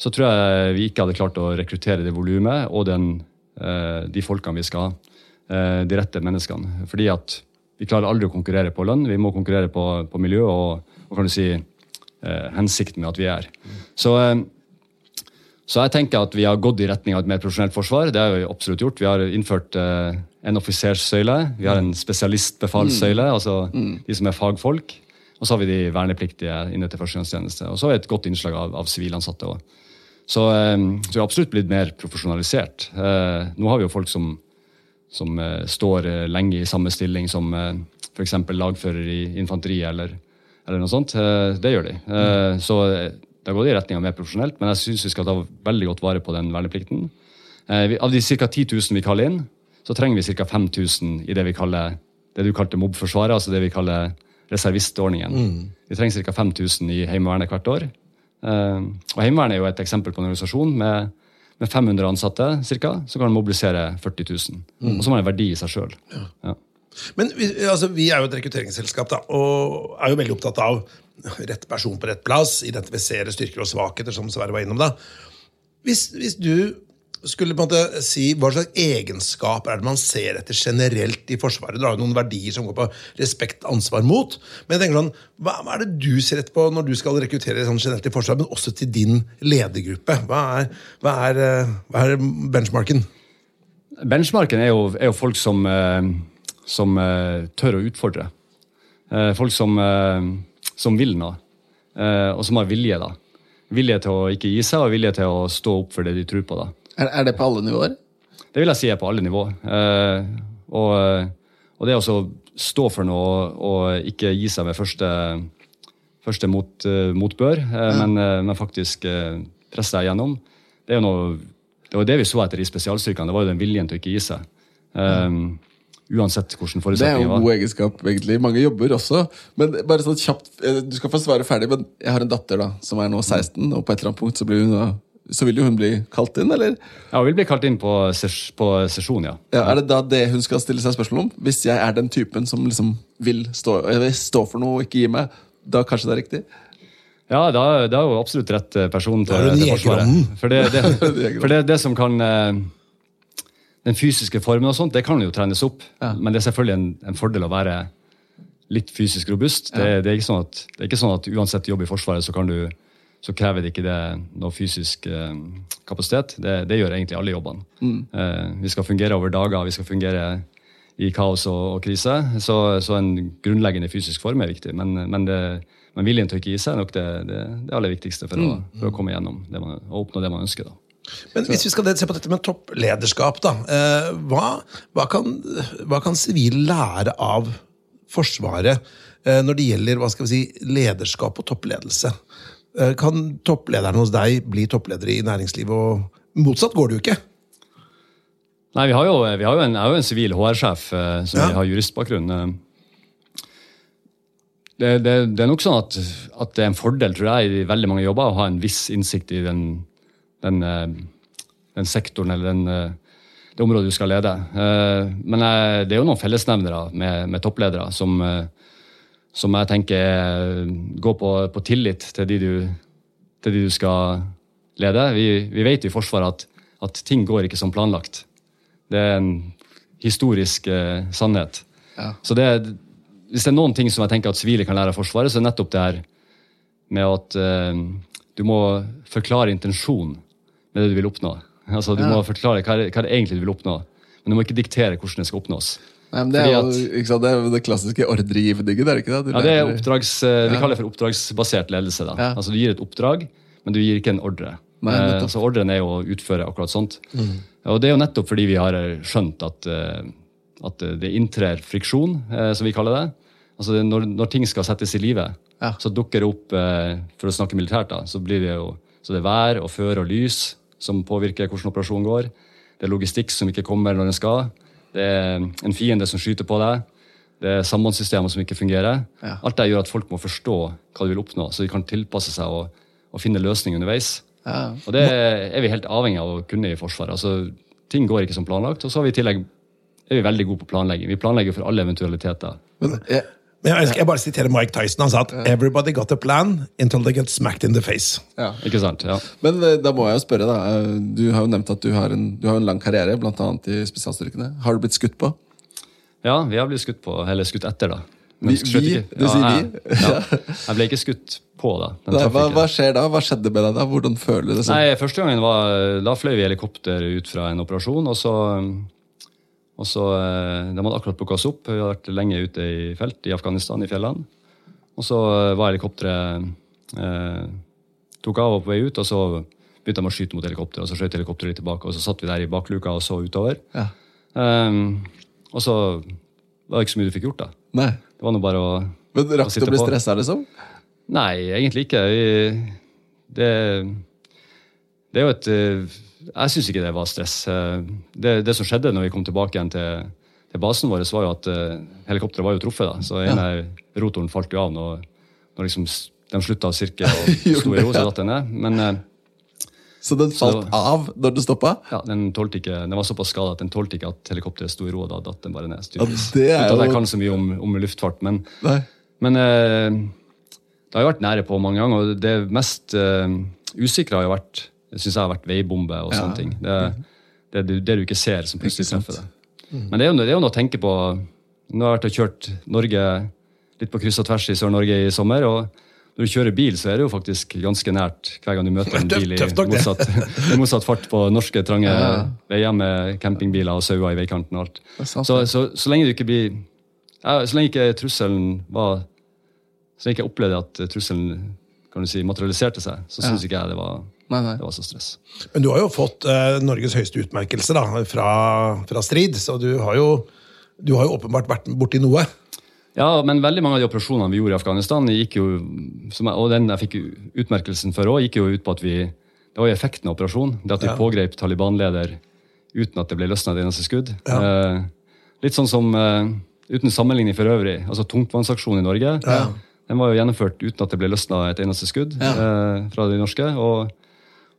så tror jeg vi ikke hadde klart å rekruttere det volumet og den de folkene vi skal ha. Eh, de rette menneskene. Fordi at vi klarer aldri å konkurrere på lønn, vi må konkurrere på, på miljø og, og, kan du si eh, hensikten med at vi er. Så, så, jeg tenker at vi har gått i retning av et mer profesjonelt forsvar. Det har vi absolutt gjort. Vi har innført en offiserssøyle, vi har en spesialistbefalssøyle, mm. altså mm. de som er fagfolk. Og så har vi de vernepliktige inne til førstegangstjeneste. Og så har vi et godt innslag av sivilansatte òg. Så, ehm, så vi har absolutt blitt mer profesjonalisert. Eh, nå har vi jo folk som, som eh, står eh, lenge i samme stilling som f.eks. lagfører i infanteriet eller, eller, noe sånt. Det gjør de. Så det har gått i retning av mer profesjonelt, men jeg syns vi skal ta veldig godt vare på den verneplikten. Av de ca. 10 000 vi kaller inn, så trenger vi ca. 5000 i det vi kaller det du kalte mobbforsvaret, altså det vi kaller reservistordningen. Mm. Vi trenger ca. 5000 i Heimevernet hvert år. Eh, og Heimevernet er jo et eksempel på en organisasjon med, med 500 ansatte cirka, som kan mobilisere 40 000. Mm. Og må har en verdi i seg sjøl. Ja. Ja. Men vi, altså, vi er jo et rekrutteringsselskap da, og er jo veldig opptatt av rett person på rett plass, identifisere styrker og svakheter, som Sverre var innom. da. Hvis, hvis du skulle på en måte si Hva slags egenskaper er det man ser etter generelt i Forsvaret? Du har noen verdier som går på respekt, ansvar, mot. Men jeg tenker sånn, hva, er det du ser etter på når du skal rekruttere sånn generelt i Forsvaret, men også til din ledergruppe? Hva er, hva eh, hva er benchmarken? Benchmarken er jo, er jo folk som, eh, som, eh, tør å utfordre. Folk som, som vil noe, og som har vilje. da. Vilje til å ikke gi seg, og vilje til å stå opp for det de tror på. da. Er, er, det på alle nivåer? Det vil jeg si er på alle nivåer. Eh, og, og, det å stå for noe og ikke gi seg ved første, første mot, uh, motbør, eh, ja. men, men, faktisk presse deg gjennom, det er jo noe det var det vi så etter i spesialstyrkene. Det var jo den viljen til å ikke gi seg. Um, uansett hvordan forutsetninger var. Det er jo en god egenskap, egentlig. Mange jobber også. Men bare sånn kjapt, Du skal få svare ferdig, men jeg har en datter da, som er nå 16, og på et eller annet punkt så blir hun så vil jo hun bli kalt inn, eller? Ja, hun vil bli kalt inn på, ses på sesjon, ja. ja. Er det da det hun skal stille seg spørsmål om? Hvis jeg er den typen som liksom vil stå, vil stå for noe og ikke gi meg, da kanskje det er riktig? Ja, da, da er hun absolutt rett eh, person til, til Forsvaret. For, det, det, *laughs* for det, det, som kan eh, Den fysiske formen og sånt, det kan jo trenes opp. Ja. Men det er selvfølgelig en, en fordel å være litt fysisk robust. Det, det, er ikke sånn at, det er ikke sånn at uansett jobb i Forsvaret, så, kan du, så krever det ikke det noe fysisk eh, kapasitet. Det, det, gjør egentlig alle jobbene. Eh, vi skal fungere over dager, vi skal fungere i kaos og, og krise. Så, så, en grunnleggende fysisk form er viktig. Men, men, det, men viljen til å ikke gi seg er nok det, det aller viktigste for, å, for å komme gjennom det man, og oppnå det man ønsker. da. Men hvis vi skal se på dette med topplederskap, da. Eh, hva, hva, kan, hva kan sivile lære av Forsvaret eh, når det gjelder hva skal vi si, lederskap og toppledelse? Eh, kan topplederen hos deg bli toppledere i næringslivet, og motsatt går det jo ikke? Nei, vi har jo, vi har jo en, er jo en sivil HR-sjef som ja. har juristbakgrunn. Det, det, det, er nok sånn at, at, det er en fordel tror jeg, i veldig mange jobber å ha en viss innsikt i den den, eh, den sektoren eller den, eh, det området du skal lede. Eh, men det er jo noen fellesnevnere med, med toppledere som, som, jeg tenker går på, på tillit til de, du, til de, du, skal lede. Vi, vi vet i Forsvaret at, at, ting går ikke som planlagt. Det er en historisk eh, sannhet. Ja. Så det, hvis det er noen ting som jeg tenker at sivile kan lære av Forsvaret, så er det nettopp det her med at eh, du må forklare intensjonen med det du vil oppnå. Altså, du ja. må forklare hva, hva det egentlig du vil oppnå, men du må ikke diktere hvordan det skal oppnås. Nei, men det, er jo, sant, det, er det klassiske ordregivningen, er det ikke det? ja, det er oppdrags, eh, Vi kaller det for oppdragsbasert ledelse. Ja. Altså Du gir et oppdrag, men du gir ikke en ordre. Nei, eh, så Ordren er jo å utføre akkurat sånt. Mm. Og Det er jo nettopp fordi vi har skjønt at, eh, at det inntrer friksjon, som vi kaller det. Altså Når, når ting skal settes i live, ja. så dukker det opp For å snakke militært, da, så blir det jo så det er vær og føre og lys som påvirker hvordan operasjonen går. Det er logistikk som ikke kommer når den skal. Det er en fiende som skyter på deg. Det er sambandssystemer som ikke fungerer. Ja. Alt det gjør at folk må forstå hva de vil oppnå, så de kan tilpasse seg og, og finne løsninger underveis. Ja. Og det er vi helt avhengig av å kunne i Forsvaret. Altså, ting går ikke som planlagt. Og så er vi i tillegg er vi veldig gode på planlegging. Vi planlegger for alle eventualiteter. Men, jeg, jeg, jeg bare sitere Mike Tyson. Han sa at 'everybody got a plan until they get smacked in the face'. Ja. Ikke sant, ja. Men eh, da må jeg jo spørre, da. Eh, du har jo nevnt at du har en, du har en lang karriere, bl.a. i spesialstyrkene. Har du blitt skutt på? Ja, vi har blitt skutt på, eller skutt etter, da. Vi, vi? Du sier vi? Ja, jeg ble ikke skutt på, da. Nei, hva, hva, skjer da? Hva skjedde med deg da? Hvordan føler du det? Sånn? Nei, Første gangen var, da fløy vi helikopter ut fra en operasjon, og så og så, eh, De hadde akkurat plukka oss opp. Vi hadde vært lenge ute i felt i Afghanistan, i fjellene. Og så eh, var helikopteret eh, tok av og på vei ut, og så begynte de å skyte mot helikopteret. Og så skjøt helikopteret litt tilbake, og så satt vi der i bakluka og så utover. Ja. Um, og så var det ikke så mye du fikk gjort, da. Nei. Det var noe bare å Men Rakk du å bli stressa, liksom? Nei, egentlig ikke. Vi, det, det er jo et jeg syns ikke det var stress. Eh, det, det, som skjedde når vi kom tilbake igjen til, til basen vår, var jo at uh, helikopteret var jo truffet. da, Så ene ja. rotoren falt jo av når, når liksom, de slutta å sirke *laughs* og sto i ro. Så datt den ned. Men, uh, så den falt så, av når du stoppa? Ja, den, ikke, den var såpass skada at den tålte ikke at helikopteret sto i ro. og Da datt den bare ned. Ja, det er jo... jeg kan så mye om, om luftfart. Men, men eh, det har jo vært nære på mange ganger. og Det mest usikre har jo vært det syns jeg har vært veibombe og sånne ting. Det, det, det, det, du ikke ser, som plutselig treffer deg. Mm. Men det er, jo, det er jo noe å tenke på. Nå har jeg vært og kjørt Norge litt på kryss og tvers i Sør-Norge i sommer. og når du kjører bil, så er det jo faktisk ganske nært hver gang du møter en *laughs* bil i motsatt, motsatt fart på norske, trange ja. veier med campingbiler og sauer i veikanten og alt. Så, så, så, lenge du ikke blir ja, Så lenge ikke trusselen var Så lenge ikke jeg opplevde at trusselen kan du si, materialiserte seg, så syns ikke jeg det var Nei, nei. Det var så stress. Men du har jo fått eh, Norges høyeste utmerkelse da, fra, fra, Strid, så du har, jo, du har jo åpenbart vært borti noe. Ja, men veldig mange av de operasjonene vi gjorde i Afghanistan, gikk jo, jeg, og den jeg fikk utmerkelsen for òg, gikk jo ut på at vi Det var jo effekten av operasjonen. Det at vi ja. pågrep Taliban-leder uten at det ble løsna et eneste skudd. Ja. Eh, litt sånn som eh, Uten sammenligning for øvrig. altså Tungtvannsaksjonen i Norge. Ja. Den var jo gjennomført uten at det ble løsna et eneste skudd eh, fra de norske. og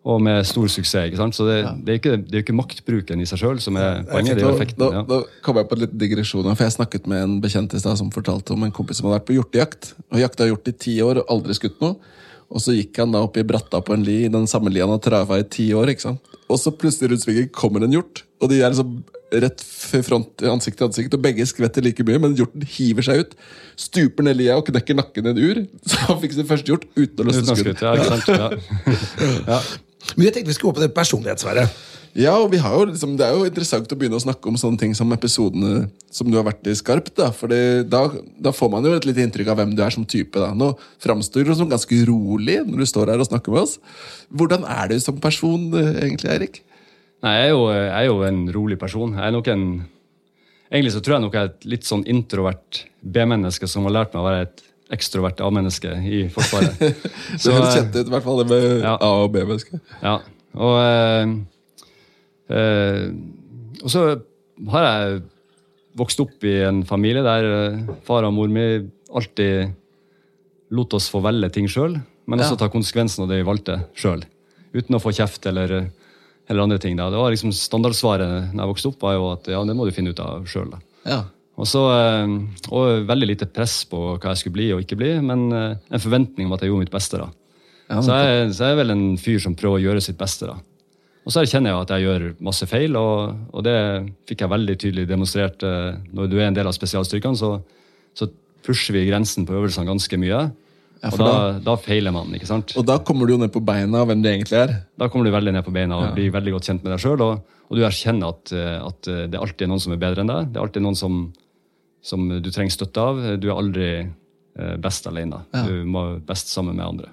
og med stor suksess. ikke sant? Så det, ja. det, er, ikke, det er ikke maktbruken i seg sjøl som er poenget. det er effekten. Ja. Da, da kom jeg på litt digresjoner, for jeg snakket med en bekjent i stad som fortalte om en kompis som hadde vært på hjortejakt. og Jakta hjort i ti år og aldri skutt noe. Og så gikk han da opp i bratta på en li, den samme lia han har trava i ti år. ikke sant? Og så plutselig rundt svingen kommer en hjort, og de er liksom rett front ansikt til ansikt, og begge skvetter like mye, men hjorten hiver seg ut, stuper ned lia og knekker nakken i en ur. *laughs* Så han fikk sin første hjort uten å løsne Uten skudd. *laughs* ja. Ja. ja. Men jeg tenkte vi skulle gå på det personlighetsværet. Ja, og vi har jo liksom, Det er jo interessant å begynne å snakke om sånne ting som episodene som du har vært i Skarpt. da, for da, da får man jo et lite inntrykk av hvem du er som type. da. Nå framstår du som ganske rolig når du står her og snakker med oss. Hvordan er du som person eh, egentlig, Eirik? Nei, jeg er, jo, jeg er jo en rolig person. Jeg er nok en Egentlig så tror jeg nok jeg er et litt sånn introvert B-menneske som har lært meg å være et ekstrovert A-menneske i Forsvaret. *laughs* Det Så, høres kjent ut, i hvert fall det med ja. A- og B-mennesker. Ja, og eh, eh, Og så har jeg vokst opp i en familie der eh, far og mor mi alltid lot oss få velge ting sjøl, men også Ja. ta konsekvensen av det vi valgte sjøl. Uten å få kjeft eller, eller andre ting. Da. Det var liksom Standardsvaret når jeg vokste opp, var jo at ja, det må du finne ut av sjøl. Ja. Og så, eh, og veldig lite press på hva jeg skulle bli og ikke bli, men eh, en forventning om at jeg gjorde mitt beste. da. Ja, så, jeg, så jeg er vel en fyr som prøver å gjøre sitt beste. da. Og så erkjenner jeg at jeg gjør masse feil, og, og det fikk jeg veldig tydelig demonstrert. eh, Når du er en del av spesialstyrkene, så, så pusher vi grensen på øvelsene ganske mye. Ja, og da, da, da feiler man, ikke sant? Og da kommer du jo ned på beina av hvem du egentlig er. Da kommer du veldig ned på beina og blir veldig godt kjent med deg sjøl. Og, og du erkjenner at, eh, at eh, det alltid er noen som er bedre enn deg. Det er alltid noen som, som du trenger støtte av. Du er aldri eh, best alene. Ja. Du må best sammen med andre.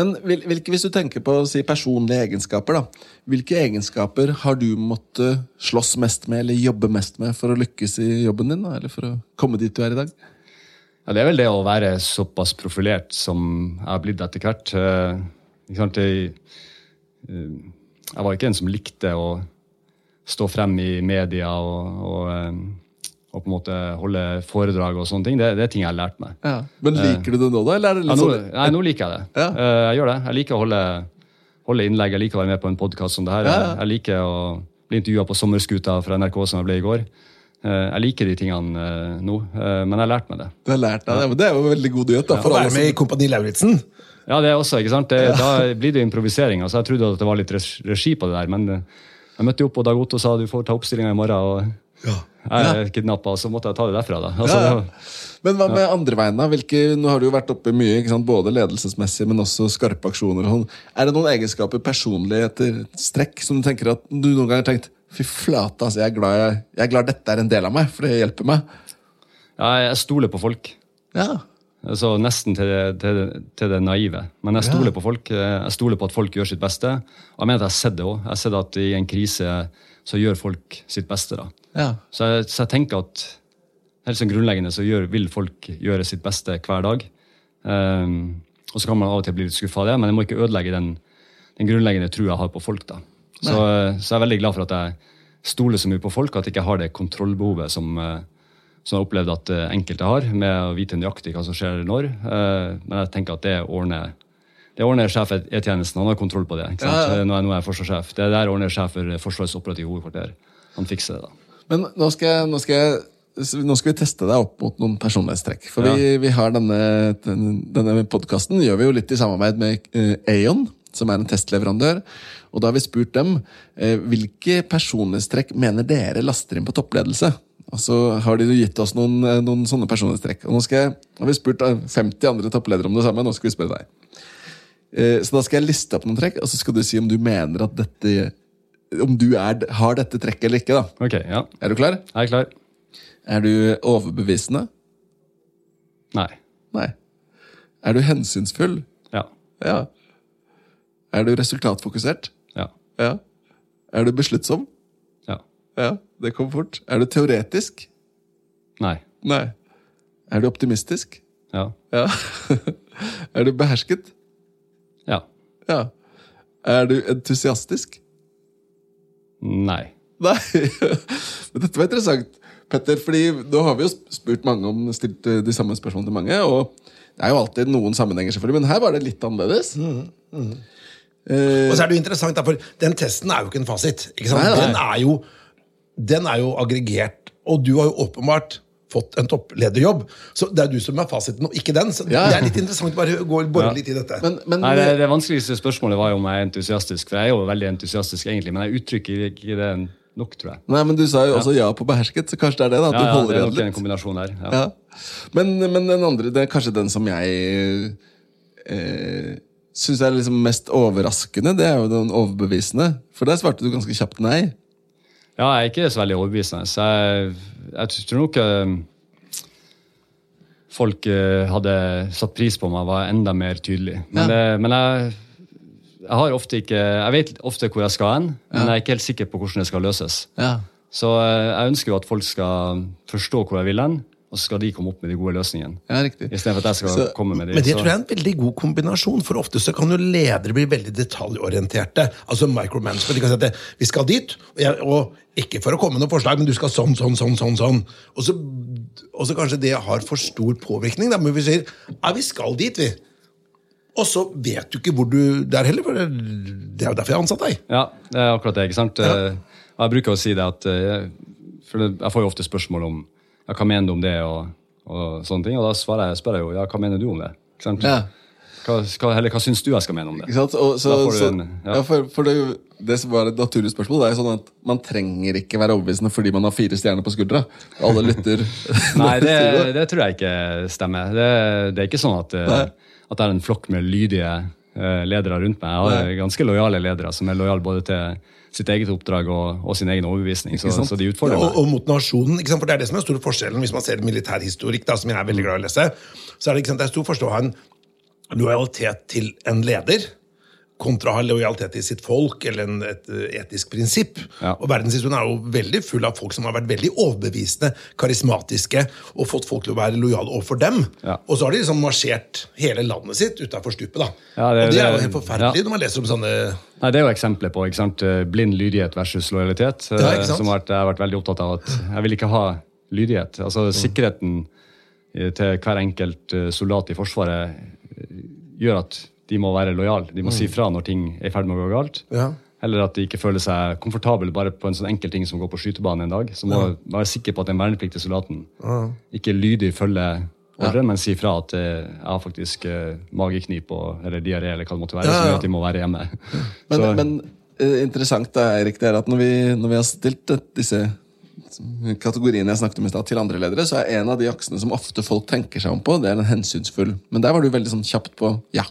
Men hvilke, hvis du tenker på si personlige egenskaper, da. Hvilke egenskaper har du måttet slåss mest med eller jobbe mest med for å lykkes i jobben din? da? Eller for å komme dit du er i dag? Ja, Det er vel det å være såpass profilert som jeg har blitt etter hvert. Eh? Jeg, eh, jeg var ikke en som likte å stå frem i media og, og, eh, og på en måte holde foredrag og sånne ting. Det, det er ting jeg har lært meg. Men liker du det nå, da? Eller er det Ja, nå, sånn nei, nå liker jeg det. Ja. Jeg gjør det. Jeg liker å holde, holde innlegg, jeg liker å være med på en podkast som det her. Ja, ja. Jeg liker å bli intervjua på Sommerskuta fra NRK, som jeg ble i går. Eh, Jeg liker de tingene eh, nå, eh, men jeg har lært meg det. Du har lært deg det, men det er jo veldig god nyhet. da, for å være med i Kompani Lauritzen. Ja, det er også, ikke sant? Det, Da blir det improvisering. Altså, jeg trodde at det var litt regi på det der, men jeg møtte jo opp, og Dag Otto sa du får ta oppstillinga i morgen. og Jeg er kidnappa, og så måtte jeg ta det derfra. da. Altså, Ja, ja. det Men hva med andre veien, da? Hvilke, nå har du jo vært oppe mye, ikke sant? både ledelsesmessig, men også skarpe aksjoner. og sånn. Er det noen egenskaper, personligheter, strekk, som du tenker at du noen gang har tenkt Fy flate, altså, jeg er, glad jeg, jeg er glad dette er en del av meg, for det hjelper meg. Ja, jeg stoler på folk. Ja, Altså, nesten til det, til, det, til det naive. Men jeg stoler på folk. Jeg stoler på at folk gjør sitt beste. Og jeg mener at jeg har sett det òg. Jeg har sett at i en krise så gjør folk sitt beste. da. ja. Så jeg, så jeg tenker at helt sånn grunnleggende så gjør, vil folk gjøre sitt beste hver dag. Um, og så kan man av og til bli litt skuffa av det, men jeg må ikke ødelegge den, den grunnleggende trua jeg har på folk. da. Så, så jeg er veldig glad for at jeg stoler så mye på folk, at jeg ikke har det kontrollbehovet som, eh, som jeg har opplevd at eh, enkelte har, med å vite nøyaktig hva som skjer når. Eh, men jeg tenker at det ordner det ordner sjef E-tjenesten. Han har kontroll på det. ikke sant? Ja, ja. Nå er, nå er jeg forsvarssjef. Det der ordner sjef for Forsvarets operative hovedkvarter. Han fikser det, da. Men nå skal, jeg, nå, skal jeg, nå skal vi teste deg opp mot noen personlighetstrekk. For vi, vi har denne, den- denne podkasten gjør vi jo litt i samarbeid med eh, Aon, som er en testleverandør. Og da har vi spurt dem eh, hvilke personlighetstrekk mener dere laster inn på toppledelse. Og så har de gitt oss noen, eh, noen sånne personlighetstrekk. Og nå jeg, har vi spurt eh, 50 andre toppledere om det samme. Nå skal vi spørre deg. Eh, Så da skal jeg liste opp noen trekk, og så skal du si om du mener at dette Om du er, har dette trekket eller ikke. da. Ok, ja. Er du klar? Jeg er klar. Er du overbevisende? Nei. Nei. Er du hensynsfull? Ja. Ja. Er du resultatfokusert? Ja. Er du besluttsom? Ja. Ja, det kom fort. Er du teoretisk? Nei. Nei. Er du optimistisk? Ja. Ja. *laughs* er du behersket? Ja. Ja. Er du entusiastisk? Nei. Nei. *laughs* Men dette var interessant, Petter, fordi nå har vi jo spurt mange om stilt eh, de samme spørsmålene til mange, og det er jo alltid noen sammenhenger, selvfølgelig, men her var det litt annerledes. Eh, Og så er det jo interessant, for den testen er jo ikke en fasit. Ikke sant? Nei, nei. Den, er jo, den er jo aggregert, og du har jo åpenbart fått en topplederjobb. Så det er du som er fasiten, og ikke den. Så Ja. det er litt interessant bare å gå bore Ja. litt i dette. men, men Nei, det, det vanskeligste spørsmålet var jo om jeg er entusiastisk. For jeg er jo veldig entusiastisk, egentlig, men jeg uttrykker ikke det nok, tror jeg. Nei, men du sa jo også ja på behersket, så kanskje det er det? da, at Ja, du ja, holder det er igjen nok en litt. kombinasjon her, Ja. Ja. Men, men den andre, det er kanskje den som jeg eh, syns er liksom mest overraskende, det er jo den overbevisende. For der svarte du ganske kjapt nei. Ja, jeg er ikke så veldig overbevisende. Så jeg, jeg tror nok eh, folk eh, hadde satt pris på meg, var enda mer tydelig. Men, Ja. det, men jeg, jeg har ofte ikke Jeg vet ofte hvor jeg skal hen, men jeg er ikke helt sikker på hvordan det skal løses. Ja. Så eh, jeg ønsker jo at folk skal forstå hvor jeg vil hen, og så skal de komme opp med de gode løsningene. Ja, riktig. Istedenfor at jeg skal Så- komme med de. Men det så- tror jeg er en veldig god kombinasjon, for ofte så kan jo ledere bli veldig detaljorienterte. Altså micromanagement. De kan si at det, vi skal dit, og, jeg, og ikke for å komme med noe forslag, men du skal sånn, sånn, sånn, sånn. sånn. Og så, og så kanskje det har for stor påvirkning. Da, men vi sier ja, vi skal dit, vi. Og så vet du ikke hvor du der er heller, for det, er jo derfor jeg har ansatt deg. Ja, det er akkurat det. ikke sant? Ja. og Jeg bruker å si det at eh, For jeg får jo ofte spørsmål om ja, hva mener du om det, og, og sånne ting. Og da svarer jeg, spør jeg jo ja, hva mener du om det? Ikke sant? Ja. Hva, hva, eller hva syns du jeg skal mene om det? Ikke sant? Og, så, så, en- ja. ja. for, for det, det som var et naturlig spørsmål, det er jo sånn at man trenger ikke være overbevisende fordi man har fire stjerner på skuldra. Alle *laughs* lytter. Nei, det, *laughs* det tror jeg ikke stemmer. Det, det er ikke sånn at, at det er en flokk med lydige ledere rundt meg. Jeg har Nei. ganske lojale ledere som er lojale både til sitt eget oppdrag og, og sin egen overbevisning. Så, så de utfordrer meg. meg. og mot nasjonen. For det er det som er store forskjellen hvis man ser militærhistorikk, da, som jeg er veldig glad i å lese. Så er det, ikke sant, det er stor forskjell å ha en lojalitet til en leder kontra å ha lojalitet til sitt folk eller en, et eh, etisk prinsipp. Ja. Og Verdenshistorien er jo veldig full av folk som har vært veldig overbevisende, karismatiske, og fått folk til å være lojale overfor dem. Ja. Og så har de liksom marsjert hele landet sitt utafor stupet. da. Ja, det- og det er jo helt forferdelig når man leser om sånne Nei, Det er jo eksempler på ikke sant? eh, blind lydighet versus lojalitet. eh, som har vært, jeg har vært veldig opptatt av at jeg vil ikke ha lydighet. Altså Sikkerheten til hver enkelt soldat i Forsvaret gjør at de må være lojale. De må si fra når ting er i ferd med å gå galt. Ja. Eller at de ikke føler seg komfortable bare på en sånn enkel ting som å gå på skytebanen en dag. Så må være sikker på at den vernepliktige soldaten ikke lydig følger ordren, men sier fra at eh, jeg har faktisk eh, mageknip og, eller diaré eller hva det måtte være, Ja, som gjør at de må være hjemme. *laughs* Men, Så- men interessant interessant da, Erik, det er at når vi, når vi har stilt eh, disse kategoriene jeg snakket om i stad, til andre ledere, så er en av de aksene som ofte folk tenker seg om på, det er den hensynsfull. Men der var du veldig sånn kjapt på ja.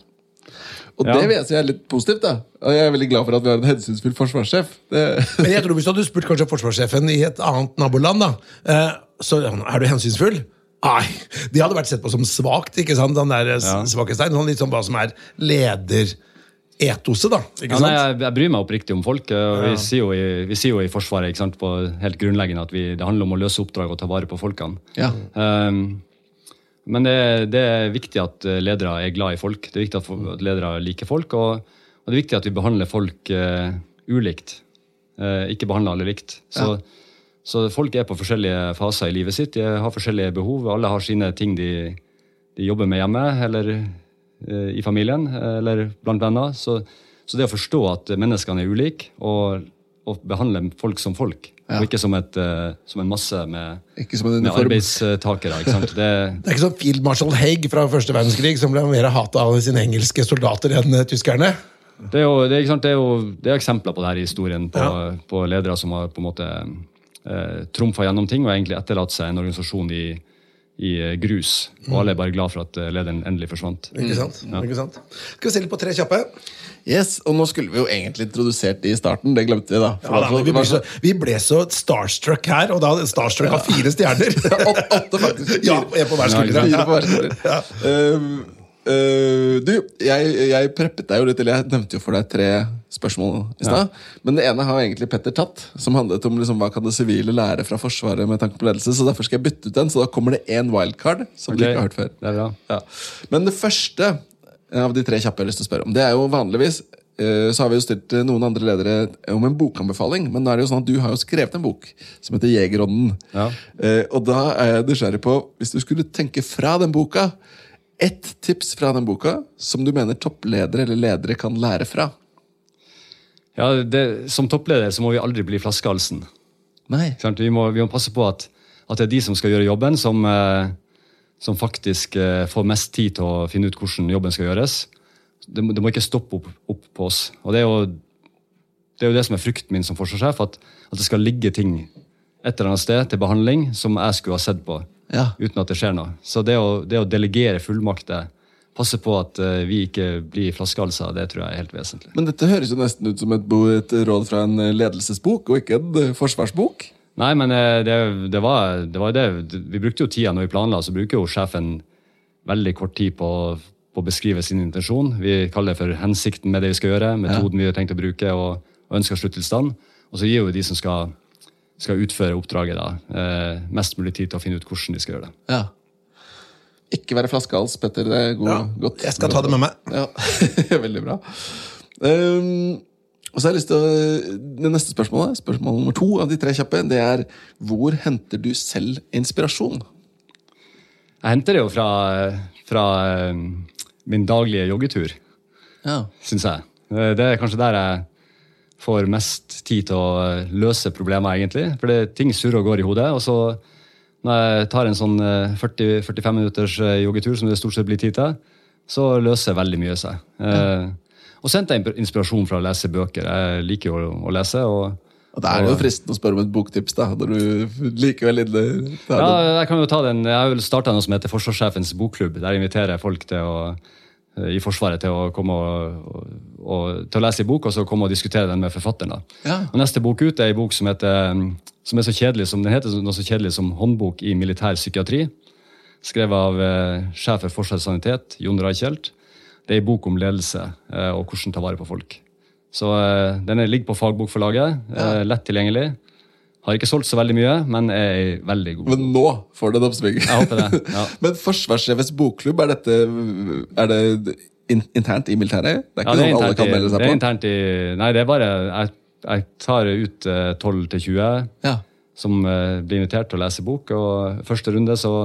Og Ja. det vil jeg si er litt positivt. da Og jeg er veldig glad for at vi har en hensynsfull forsvarssjef. Det, Men jeg tror hvis du hadde spurt kanskje forsvarssjefen i et annet naboland, da, eh, så er du hensynsfull? Nei, De hadde vært sett på som svakt. ikke sant? Den der eh, Ja. svakhetstegn. Sånn litt sånn hva som er lederetoset, da. ikke Ja, sant? nei, jeg, jeg bryr meg oppriktig om folk. og Vi, sier jo i, vi sier jo i Forsvaret ikke sant, på helt grunnleggende at vi, det handler om å løse oppdrag og ta vare på folkene. ja. Um, men det, det er viktig at eh, ledere er glad i folk. Det er viktig at, ledere liker folk. Og, og det er viktig at vi behandler folk uh, ulikt. Uh, ikke behandler alle likt. Så, så folk er på forskjellige faser i livet sitt. De har forskjellige behov. Alle har sine ting de, de jobber med hjemme eller uh, i familien eller blant venner. Så, så det å forstå at menneskene er ulike, og, og behandle folk som folk, Ja. og ikke som, et, uh, som en masse med som med arbeidstakere. ikke sant? Det, *laughs* Det er ikke sånn Field Haig fra første verdenskrig som ble mer hata av sine engelske soldater enn eh, tyskerne. det, er jo, det, er, det er jo er eksempler på det her i historien, på, Ja. på ledere som har på en måte eh, trumfa gjennom ting og egentlig etterlatt seg en organisasjon i, i eh, grus. Og alle er bare glad for at lederen endelig forsvant. Ikke sant? Ikke sant? Skal vi se litt på tre kjappe? Yes, Og nå skulle vi jo egentlig introdusert de i starten. Det glemte vi, da. Ja, da, vi, ble så, vi ble så starstruck her, og da starstruck av fire stjerner. *laughs* Åtte, åtte, faktisk. *laughs* Ja, en på hver skulder. *laughs* Ja. skulder. Um, uh, du, jeg, jeg preppet deg jo litt, eller jeg nevnte jo for deg tre spørsmål i stad. Men det ene har egentlig Petter tatt, som handlet om liksom, hva kan det sivile lære fra Forsvaret med tanke på ledelse. Så derfor skal jeg bytte ut den, så da kommer det én wildcard som du ikke har hørt før. Det. Ja. Men det første av de tre kjappe jeg har lyst til å spørre om, det er jo vanligvis eh, så har vi jo stilt eh, noen andre ledere om en bokanbefaling, men nå er det jo sånn at du har jo skrevet en bok som heter Jegerånden. Ja. Eh, og da er jeg nysgjerrig på, hvis du skulle tenke fra den boka, ett tips fra den boka som du mener toppledere eller ledere kan lære fra. Ja, det, som toppleder så må vi aldri bli flaskehalsen. Nei. Vi, må, vi må passe på at, at det er de som skal gjøre jobben, som, eh, som faktisk eh, får mest tid til å finne ut hvordan jobben skal gjøres. Det, må- det må ikke stoppe opp, opp på oss. Og det er jo det er jo det som er frykten min som forsvarssjef, at, at det skal ligge ting et eller annet sted til behandling som jeg skulle ha sett på, Ja. uten at det skjer noe. Så det å, det å delegere fullmakter, passe på at eh, vi ikke blir flaskehalser, det tror jeg er helt vesentlig. Men dette høres jo nesten ut som et, råd fra en ledelsesbok, og ikke en eh, forsvarsbok. Nei, men eh, det, det var det. Var det. Vi brukte jo tida når vi planla, så bruker jo sjefen veldig kort tid på, på å beskrive sin intensjon. Vi kaller det for hensikten med det vi skal gjøre, metoden vi har tenkt å bruke, og, og ønsker slutttilstand. Og så gir jo de som skal, skal utføre oppdraget, da, eh, mest mulig tid til å finne ut hvordan de skal gjøre det. Ja. Ikke være flaskehals, Petter. Det er god, Ja, godt. jeg skal ta det med meg. Ja, *laughs* Veldig bra. Um, og så har jeg lyst til å, Det neste spørsmålet, spørsmål nummer to av de tre kjappe, det er hvor henter du selv inspirasjon? Jeg henter det jo fra, fra eh, min daglige joggetur, Ja. syns jeg. Eh, Det er kanskje der jeg får mest tid til å eh, løse problemer, egentlig. For det, ting surrer og går i hodet. og så når jeg tar en sånn eh, 40-45 minutters eh, joggetur, som det stort sett blir tid til, så løser veldig mye seg. Eh, og så henter jeg inspirasjon fra å lese bøker. Jeg liker jo å, å lese. og Og Det er jo fristende å spørre om et boktips, da, når du likevel inne Ja, jeg kan jo ta den. Jeg har vel starta noe som heter Forsvarssjefens bokklubb. Der inviterer jeg folk til å, i Forsvaret til å komme og, og, til å lese en bok, og så komme og diskutere den med forfatteren. da. Ja. Og Neste bok ut er en bok som, heter, som er så kjedelig som den heter noe så kjedelig som Håndbok i militær psykiatri. Skrevet av eh, sjef for Forsvarets sanitet, Jon Reichelt. Det er en bok om ledelse eh, og hvordan ta vare på folk. Så eh, Den er- ligger på fagbokforlaget. Eh, lett tilgjengelig. Har ikke solgt så veldig mye, men er veldig god. Men nå får du en oppsving. Jeg håper det, ja. *laughs* Men Forsvarssjefens bokklubb, er dette er det in internt i militæret? Det er Ja, ikke det er noe alle kan melde seg på? det er internt i Nei, det er bare Jeg, jeg tar ut eh, 12 til 20 Ja. som blir invitert til å lese bok. Og første runde så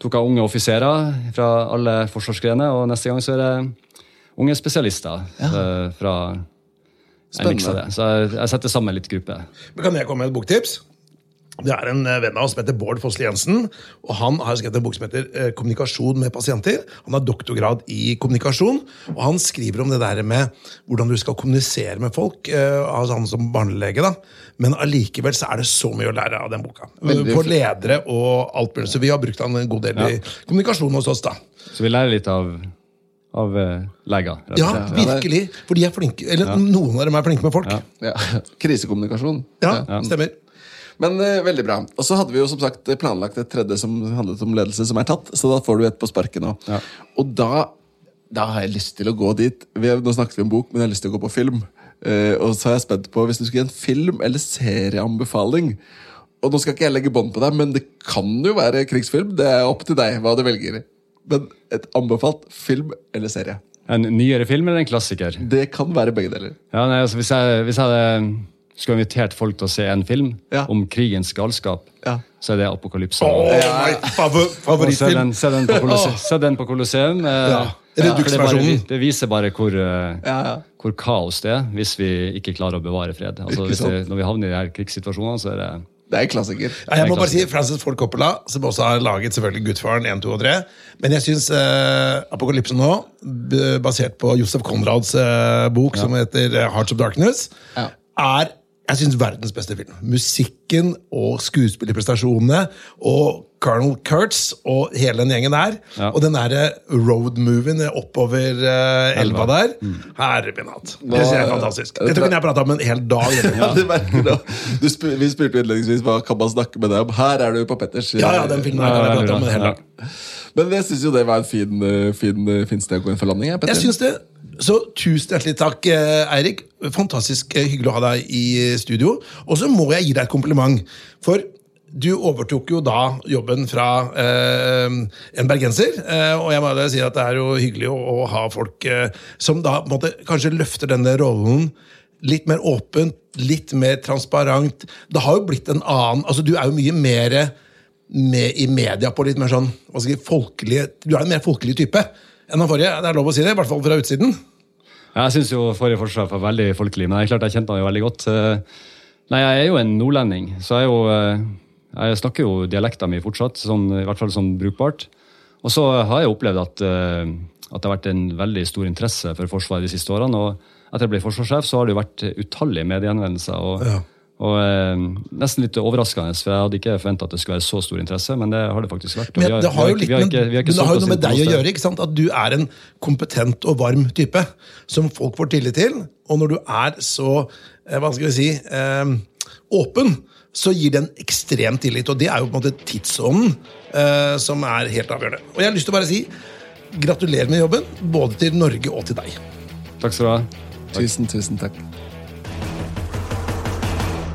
tok jeg unge offiserer fra alle forsvarsgrener, og neste gang så er det unge spesialister ja. fra en Jeg av det. Så jeg, jeg setter sammen litt gruppe. Men Kan jeg komme med et boktips? Det er en eh, venn av oss som heter Bård Fossli Jensen. og Han har skrevet en bok som heter eh, 'Kommunikasjon med pasienter'. Han har doktorgrad i kommunikasjon, og han skriver om det der med hvordan du skal kommunisere med folk. eh, altså han som barnelege da. Men allikevel så er det så mye å lære av den boka. For ledere og alt mulig. Så vi har brukt han en god del i kommunikasjon hos oss. da. Så vi lærer litt av, av leger. Ja, virkelig. For de er flinke, eller noen av dem er flinke med folk. Ja. Ja. *laughs* Krisekommunikasjon. Ja, stemmer. Men uh, veldig bra. Og så hadde vi jo som sagt planlagt et tredje som handlet om ledelse, som er tatt. Så da får du et på sparket nå. Ja. Og da, da har jeg lyst til å gå dit. Vi, har- nå snakket vi om bok, men jeg har lyst til å gå på film. Uh, og så er jeg spent på hvis du skulle gi en film- eller serieanbefaling. Og nå skal ikke jeg legge bånd på deg, men det kan jo være krigsfilm. Det er opp til deg hva du velger. Men et anbefalt film eller serie. En nyere film eller en klassiker? Det kan være begge deler. Ja, nei, altså, hvis, jeg, hvis jeg hadde skulle invitert folk til å se en film Ja. om krigens galskap, Ja. så er det Apokalypse. Oh, favor, se den, se den *laughs* Colosseum. Se den på Colosseum. eh, Ja, det, bare, det viser bare hvor, eh, Ja, ja. hvor kaos det er hvis vi ikke klarer å bevare fred. Altså, hvis det, når vi havner i de her krigssituasjonene, så er det Det er en klassiker. Ja, jeg må bare si. Francis Ford Coppola, som også har laget selvfølgelig Gudfaren 1, 2 og 3. Men jeg syns eh, Apokalypsen nå, basert på Josef Conrads eh, bok som heter eh, Hearts of Darkness, Ja. er jeg synes verdens beste film. Musikken og skuespillerprestasjonene og Colonel Kurtz og hele den gjengen der. Ja. Og den derre road-movien oppover uh, elva der. der. Herre min hatt. Det synes jeg er fantastisk. Dette kunne jeg prata om en hel dag. *laughs* Ja, du merker det. du sp vi spurte innledningsvis hva kan man snakke med deg om. Her er du på Petters. Ja, ja, den filmen her kan jeg prate om en hel dag. Men jeg syns jo det var en fin, eh, fin, eh, fin sted å gå inn for landing. Jeg, Petter. Jeg synes det. Så tusen hjertelig takk, eh, Eirik. Fantastisk eh, hyggelig å ha deg i eh, studio. Og så må jeg gi deg et kompliment. For du overtok jo da jobben fra eh, en bergenser. Eh, og jeg må da si at det er jo hyggelig å, å ha folk eh, som da måte, kanskje løfter denne rollen litt mer åpent, litt mer transparent. Det har jo blitt en annen altså Du er jo mye mer med i media på litt mer sånn hva skal jeg folkelige Du er en mer folkelig type enn den forrige. Det er lov å si det, i hvert fall fra utsiden. Jeg syns jo forrige forsvar var veldig folkelig, men det er klart jeg kjente han jo veldig godt. Eh, Nei, jeg er jo en nordlending, så jeg, jo, eh, jeg snakker jo dialekta mi fortsatt, sånn, i hvert fall sånn brukbart. Og så har jeg opplevd at, eh, at det har vært en veldig stor interesse for Forsvaret de siste årene. og etter jeg ble forsvarssjef, så har det jo vært utallige mediehenvendelser. og Ja. Og eh, Nesten litt overraskende, for jeg hadde ikke forventa at det skulle være så stor interesse, men det har det faktisk vært. Men det har jo noe med deg å gjøre. ikke sant? At du er en kompetent og varm type som folk får tillit til. Og når du er så eh, hva skal vi si, eh, åpen, så gir det en ekstrem tillit. Og det er jo på en måte tidsånden eh, som er helt avgjørende. Og jeg har lyst til å bare si gratulerer med jobben, både til Norge og til deg. Takk skal du ha. Tusen, tusen takk.